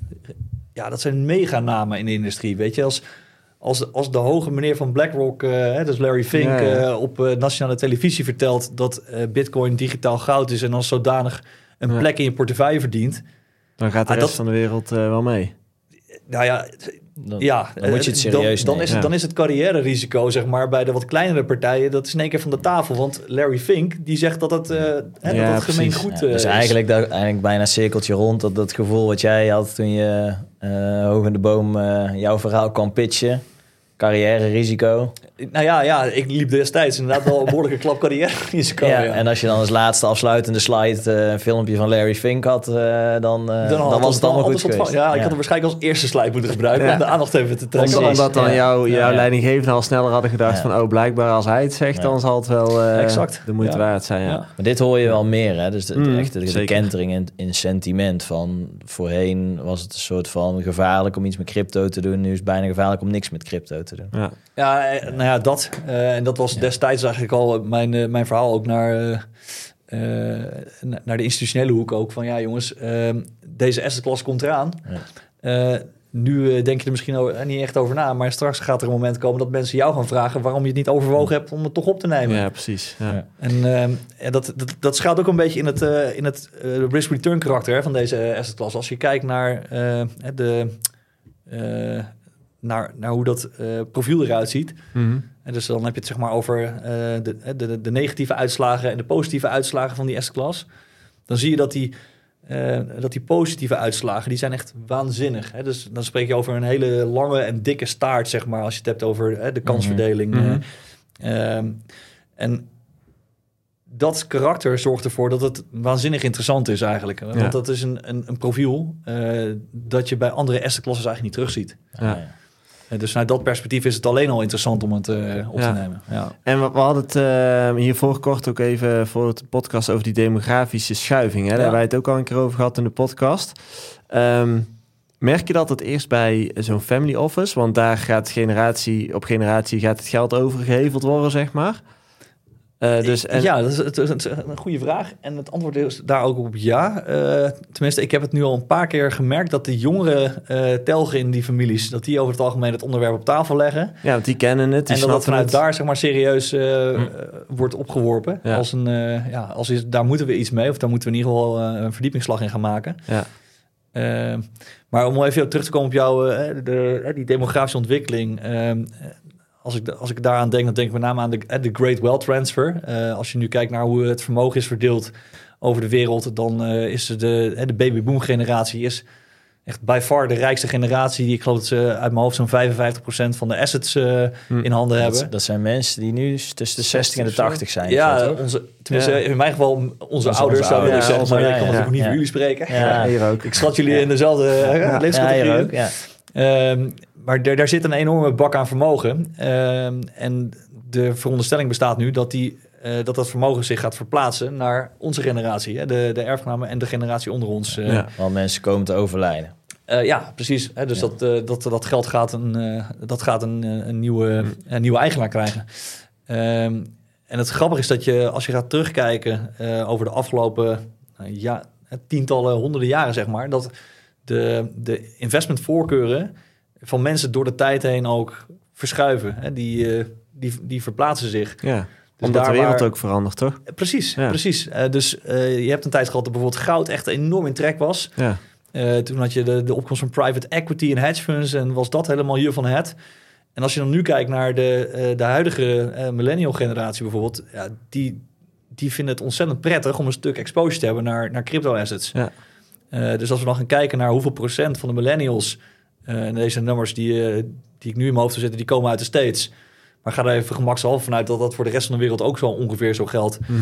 ja, dat zijn meganamen in de industrie. Weet je, als, als, als de hoge meneer van BlackRock, hè, dus Larry Fink, Ja, ja. op nationale televisie vertelt dat Bitcoin digitaal goud is en als zodanig een Ja. plek in je portefeuille verdient. Dan gaat de Ah, rest dat- van de wereld wel mee. Nou ja, Dan, ja dan moet je het eh, serieus dan, is het, dan is het carrière-risico, zeg maar, bij de wat kleinere partijen, dat is in één keer van de tafel. Want Larry Fink, die zegt dat het, eh hè, Ja, dat het gemeen goed Ja, eh, dus is. eigenlijk, dat, eigenlijk bijna een cirkeltje rond. Dat, dat gevoel wat jij had toen je hoog in de boom jouw verhaal kwam pitchen. Carrière risico. Nou ja, ja, ik liep destijds inderdaad wel een behoorlijke klap carrière-risico. ja, ja. En als je dan als laatste afsluitende slide eh, een filmpje van Larry Fink had, eh, dan, eh, dan, had was het allemaal goed geweest. Ja, ik had hem waarschijnlijk als eerste slide moeten gebruiken Ja. om de aandacht even te trekken. Precies. Omdat dan Ja. jouw, Ja, jouw ja. leidinggevenden al sneller hadden gedacht Ja. van... oh, blijkbaar als hij het zegt, Ja. dan zal het wel eh, Exact. de moeite Ja. waard zijn. Ja. Ja. Maar dit hoor je wel meer, hè? Dus de, de Mm, echte de, kentering in, in sentiment van voorheen was het een soort van gevaarlijk om iets met crypto te doen. Nu is het bijna gevaarlijk om niks met crypto te doen. Ja. Ja, eh, nou ja, dat. eh, en dat was Ja. destijds eigenlijk al mijn, eh, mijn verhaal ook naar, eh, eh, na- naar de institutionele hoek ook. Van ja, jongens, ehm, deze asset class komt eraan. Ja. Eh, nu denk je er misschien o- eh, niet echt over na, maar straks gaat er een moment komen dat mensen jou gaan vragen waarom je het niet overwogen hebt om het toch op te nemen. Ja, precies. Ja. Ja. En ehm, ja, dat, dat, dat schuilt ook een beetje in het, eh, in het risk-return karakter hè, van deze asset class. Als je kijkt naar, eh, de, eh, naar, naar hoe dat eh, profiel eruit ziet. Mhm. En dus dan heb je het zeg maar over eh, de, de, de negatieve uitslagen en de positieve uitslagen van die class. Dan zie je dat die, eh, dat die positieve uitslagen, die zijn echt waanzinnig. Hè? Dus dan spreek je over een hele lange en dikke staart, zeg maar, als je het hebt over hè, de kansverdeling. Mhm. eh. Ehm, en dat karakter zorgt ervoor dat het waanzinnig interessant is eigenlijk. Want Ja. dat is een, een, een profiel eh, dat je bij andere asset classes eigenlijk niet terugziet. Ja. Dus vanuit dat perspectief is het alleen al interessant om het eh, op Ja. te nemen. Ja. En we, we hadden het eh, hiervoor kort ook even voor de podcast over die demografische schuiving. Hè? Daar hebben wij het ook al een keer over gehad in de podcast. Ehm, merk je dat het eerst bij zo'n family office? Want daar gaat generatie op generatie gaat het geld overgeheveld worden, zeg maar. Eh, dus, en, Ja, dat is, een goede vraag. En het antwoord is daar ook op ja. Eh, tenminste, ik heb het nu al een paar keer gemerkt dat de jongere eh telgen in die families, dat die over het algemeen het onderwerp op tafel leggen. ja, want die kennen het, die en dat het vanuit het. daar zeg maar serieus Hm. wordt opgeworpen. Ja. Als een, ja, als is, daar moeten we iets mee, of daar moeten we in ieder geval een verdiepingsslag in gaan maken. Ja. Maar om even terug te komen op jouw eh, de, die demografische ontwikkeling. Als, ik, als ik daaraan denk, dan denk ik met name aan de, eh, de Great Wealth Transfer. Eh, als je nu kijkt naar hoe het vermogen is verdeeld over de wereld, dan eh, is de, de babyboom generatie is echt by far de rijkste generatie. Die ik geloof dat ze uit mijn hoofd zo'n 55% van de assets eh, Hm. in handen hebben. Dat, zijn mensen die nu tussen de 60 en de 80 zijn. Ja, onze, tenminste Ja. in mijn geval onze, Onze ouders zouden ik zeggen, maar ik kan ja, natuurlijk niet ja. voor jullie spreken. Ja. hier ook. Ik schat jullie in dezelfde ja, leeftijdscategorie. hier ook. Ja. Ehm, maar daar, daar zit een enorme bak aan vermogen. Ehm, en de veronderstelling bestaat nu dat, die, eh, dat dat vermogen zich gaat verplaatsen naar onze generatie. Hè? De, de erfgenamen en de generatie onder ons. eh. Ja. Want mensen komen te overlijden. Eh, ja, precies. Hè? Dus Ja. Dat, dat, dat geld gaat een, eh, dat gaat een, een, nieuwe, een nieuwe eigenaar krijgen. Ehm, en het grappige is dat je, als je gaat terugkijken eh, over de afgelopen nou, ja, tientallen, honderden jaren, zeg maar, dat de, de investmentvoorkeuren van mensen door de tijd heen ook verschuiven. Hè? Die, eh, die, die verplaatsen zich. Ja, Dus omdat de wereld waar- ook verandert, toch? Precies, Ja. precies. Eh, dus eh, je hebt een tijd gehad dat bijvoorbeeld goud echt enorm in trek was. Ja, toen had je de, de opkomst van private equity en hedge funds en was dat helemaal hier van het. En als je dan nu kijkt naar de, de huidige millennial generatie bijvoorbeeld, ja, die, die vinden het ontzettend prettig om een stuk exposure te hebben naar, naar crypto assets. Ja. Eh, dus als we dan gaan kijken naar hoeveel procent van de millennials, eh, en deze nummers die, eh, die ik nu in mijn hoofd zitten, die komen uit de States. Maar ga er even gemakshalve vanuit dat dat voor de rest van de wereld ook zo ongeveer zo geldt. Mhm.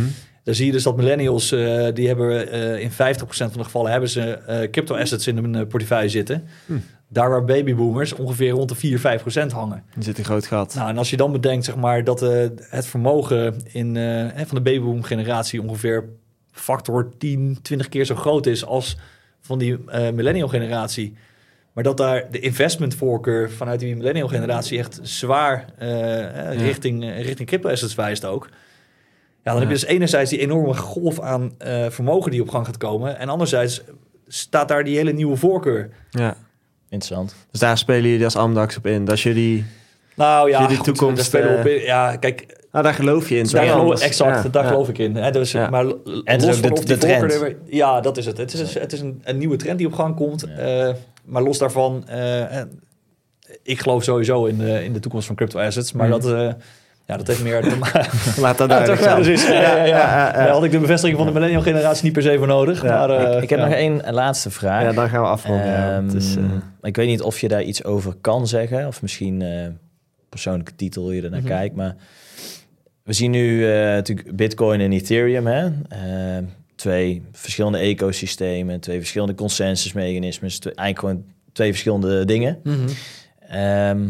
Dan zie je dus dat millennials, die hebben in 50% van de gevallen hebben ze crypto assets in hun portefeuille zitten. Hm. Daar waar babyboomers ongeveer rond de 4, 5% hangen. Er zit een groot gat. Nou, en als je dan bedenkt, zeg maar, dat het vermogen in, van de babyboom generatie ongeveer factor 10, 20 keer zo groot is als van die eh, millennial generatie. Maar dat daar de investment voorkeur vanuit die millennial generatie echt zwaar eh, eh, richting, richting crypto assets wijst ook. Ja, dan heb je dus enerzijds die enorme golf aan eh, vermogen die op gang gaat komen. En anderzijds staat daar die hele nieuwe voorkeur. Ja. Interessant. Dus daar spelen jullie als Amdax op in. Dat jullie... Nou ja, goed, toekomst, spelen op eh, in. Ja, kijk, Nou, daar geloof je in. Daar geloof, exact, ja, daar ja. geloof ik in. Hè? Dus, Ja. Maar het is los ook van de- de trend. ja, dat is het. Het is, het is een, een nieuwe trend die op gang komt. Eh, maar los daarvan, eh, eh, ik geloof sowieso in de, in de toekomst van crypto assets. Maar Mhm. dat, eh, ja, dat heeft meer te maken. Laat dat Ja, duidelijk toch, ja, zijn. is- ja, ja, ja. ja, ja. Daar had ik de bevestiging van de millennial generatie niet per se voor nodig. Ja, maar, eh, ik heb ja. nog één laatste vraag. Ja, dan gaan we afronden. ja. Ehm, is, eh, Ik weet niet of je daar iets over kan zeggen, of misschien eh, persoonlijke titel hoe je er naar Mhm. kijkt. Maar we zien nu eh, natuurlijk Bitcoin en Ethereum, hè? Ehm, twee verschillende ecosystemen, twee verschillende consensusmechanismes, twee, eigenlijk gewoon twee verschillende dingen. Mhm. Ehm,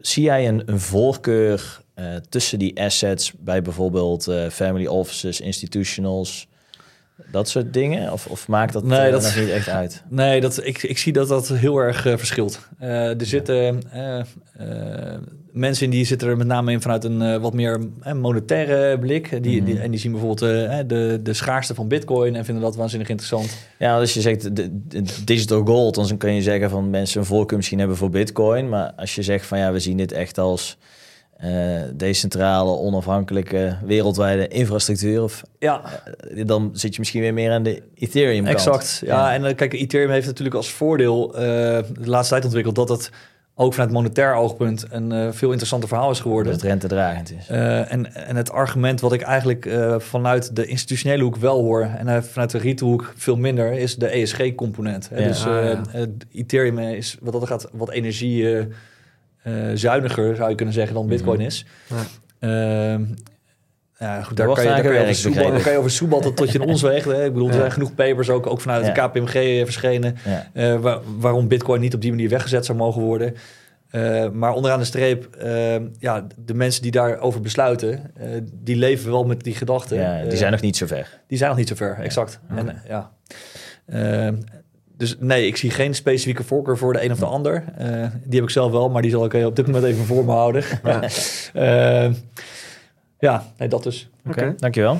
zie jij een, een voorkeur eh, tussen die assets bij bijvoorbeeld eh, family offices, institutionals, dat soort dingen? Of, of maakt dat, Nee, eh, dat- nog niet echt uit? Nee, dat, ik, ik zie dat dat heel erg eh, verschilt. Eh, er zitten mensen in die zitten er met name in vanuit een wat meer monetaire blik. Die, die, Mhm. en die zien bijvoorbeeld de, de schaarste van bitcoin en vinden dat waanzinnig interessant. Ja, als je zegt de, de digital gold, dan kan je zeggen van mensen een voorkeur misschien hebben voor bitcoin. Maar als je zegt van ja, we zien dit echt als eh, decentrale, onafhankelijke, wereldwijde infrastructuur. Of, Ja, eh, dan zit je misschien weer meer aan de Ethereum kant. exact. Ja, en eh, kijk, Ethereum heeft natuurlijk als voordeel de laatste tijd ontwikkeld dat het ook vanuit monetair oogpunt een veel interessanter verhaal is dat geworden. het rentedragend is. En, en het argument wat ik eigenlijk vanuit de institutionele hoek wel hoor en vanuit de retailhoek veel minder, is de ESG-component. Ja. Dus Ah, ja. Ethereum is wat dat gaat wat energie zuiniger zou je kunnen zeggen dan Bitcoin Mhm. is. Ja. Ehm, ja, goed, daar kan, je, daar, kan je over daar kan je over tot je in ons weegt. Hè. Ik bedoel, er Ja. zijn genoeg papers ook, ook vanuit Ja. de KPMG verschenen. Ja. Eh, waar- waarom Bitcoin niet op die manier weggezet zou mogen worden. Eh, maar onderaan de streep, eh, ja, de mensen die daarover besluiten, eh, die leven wel met die gedachten. Ja, die Eh, zijn nog niet zo ver. die zijn nog niet zo ver, exact. En, eh, ja. Eh, dus nee, ik zie geen specifieke voorkeur voor de een of de ander. Eh, die heb ik zelf wel, maar die zal ik eh, op dit moment even voor me houden. Eh, ja, nee, dat dus. Oké, Oké. dankjewel.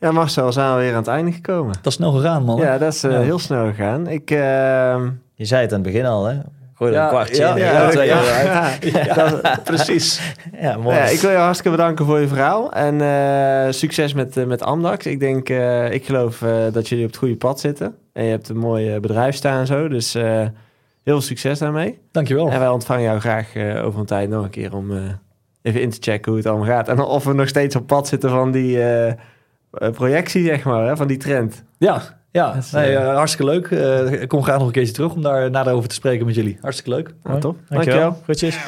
Ja, Marcel, zijn we weer aan het einde gekomen. Dat is snel gegaan, man. Ja, dat is eh, Ja. heel snel gegaan. Ik... ehm, Je zei het aan het begin al, hè? Gooi er een kwartje ja, in. dat- precies. Ja, mooi. Ja, ik wil je hartstikke bedanken voor je verhaal. En eh, succes met, eh, met Amdax. Ik denk, eh, ik geloof dat jullie op het goede pad zitten. En je hebt een mooi bedrijf staan en zo. Dus heel veel succes daarmee. Dankjewel. En wij ontvangen jou graag over een tijd nog een keer om even in te checken hoe het allemaal gaat. En of we nog steeds op pad zitten van die projectie, zeg maar, hè, van die trend. Ja, ja. Dat is, nee, eh, eh, hartstikke leuk. Eh, ik kom graag nog een keertje terug om daar nader over te spreken met jullie. Hartstikke leuk. Nou, top. Dankjewel. Dankjewel. Groetjes.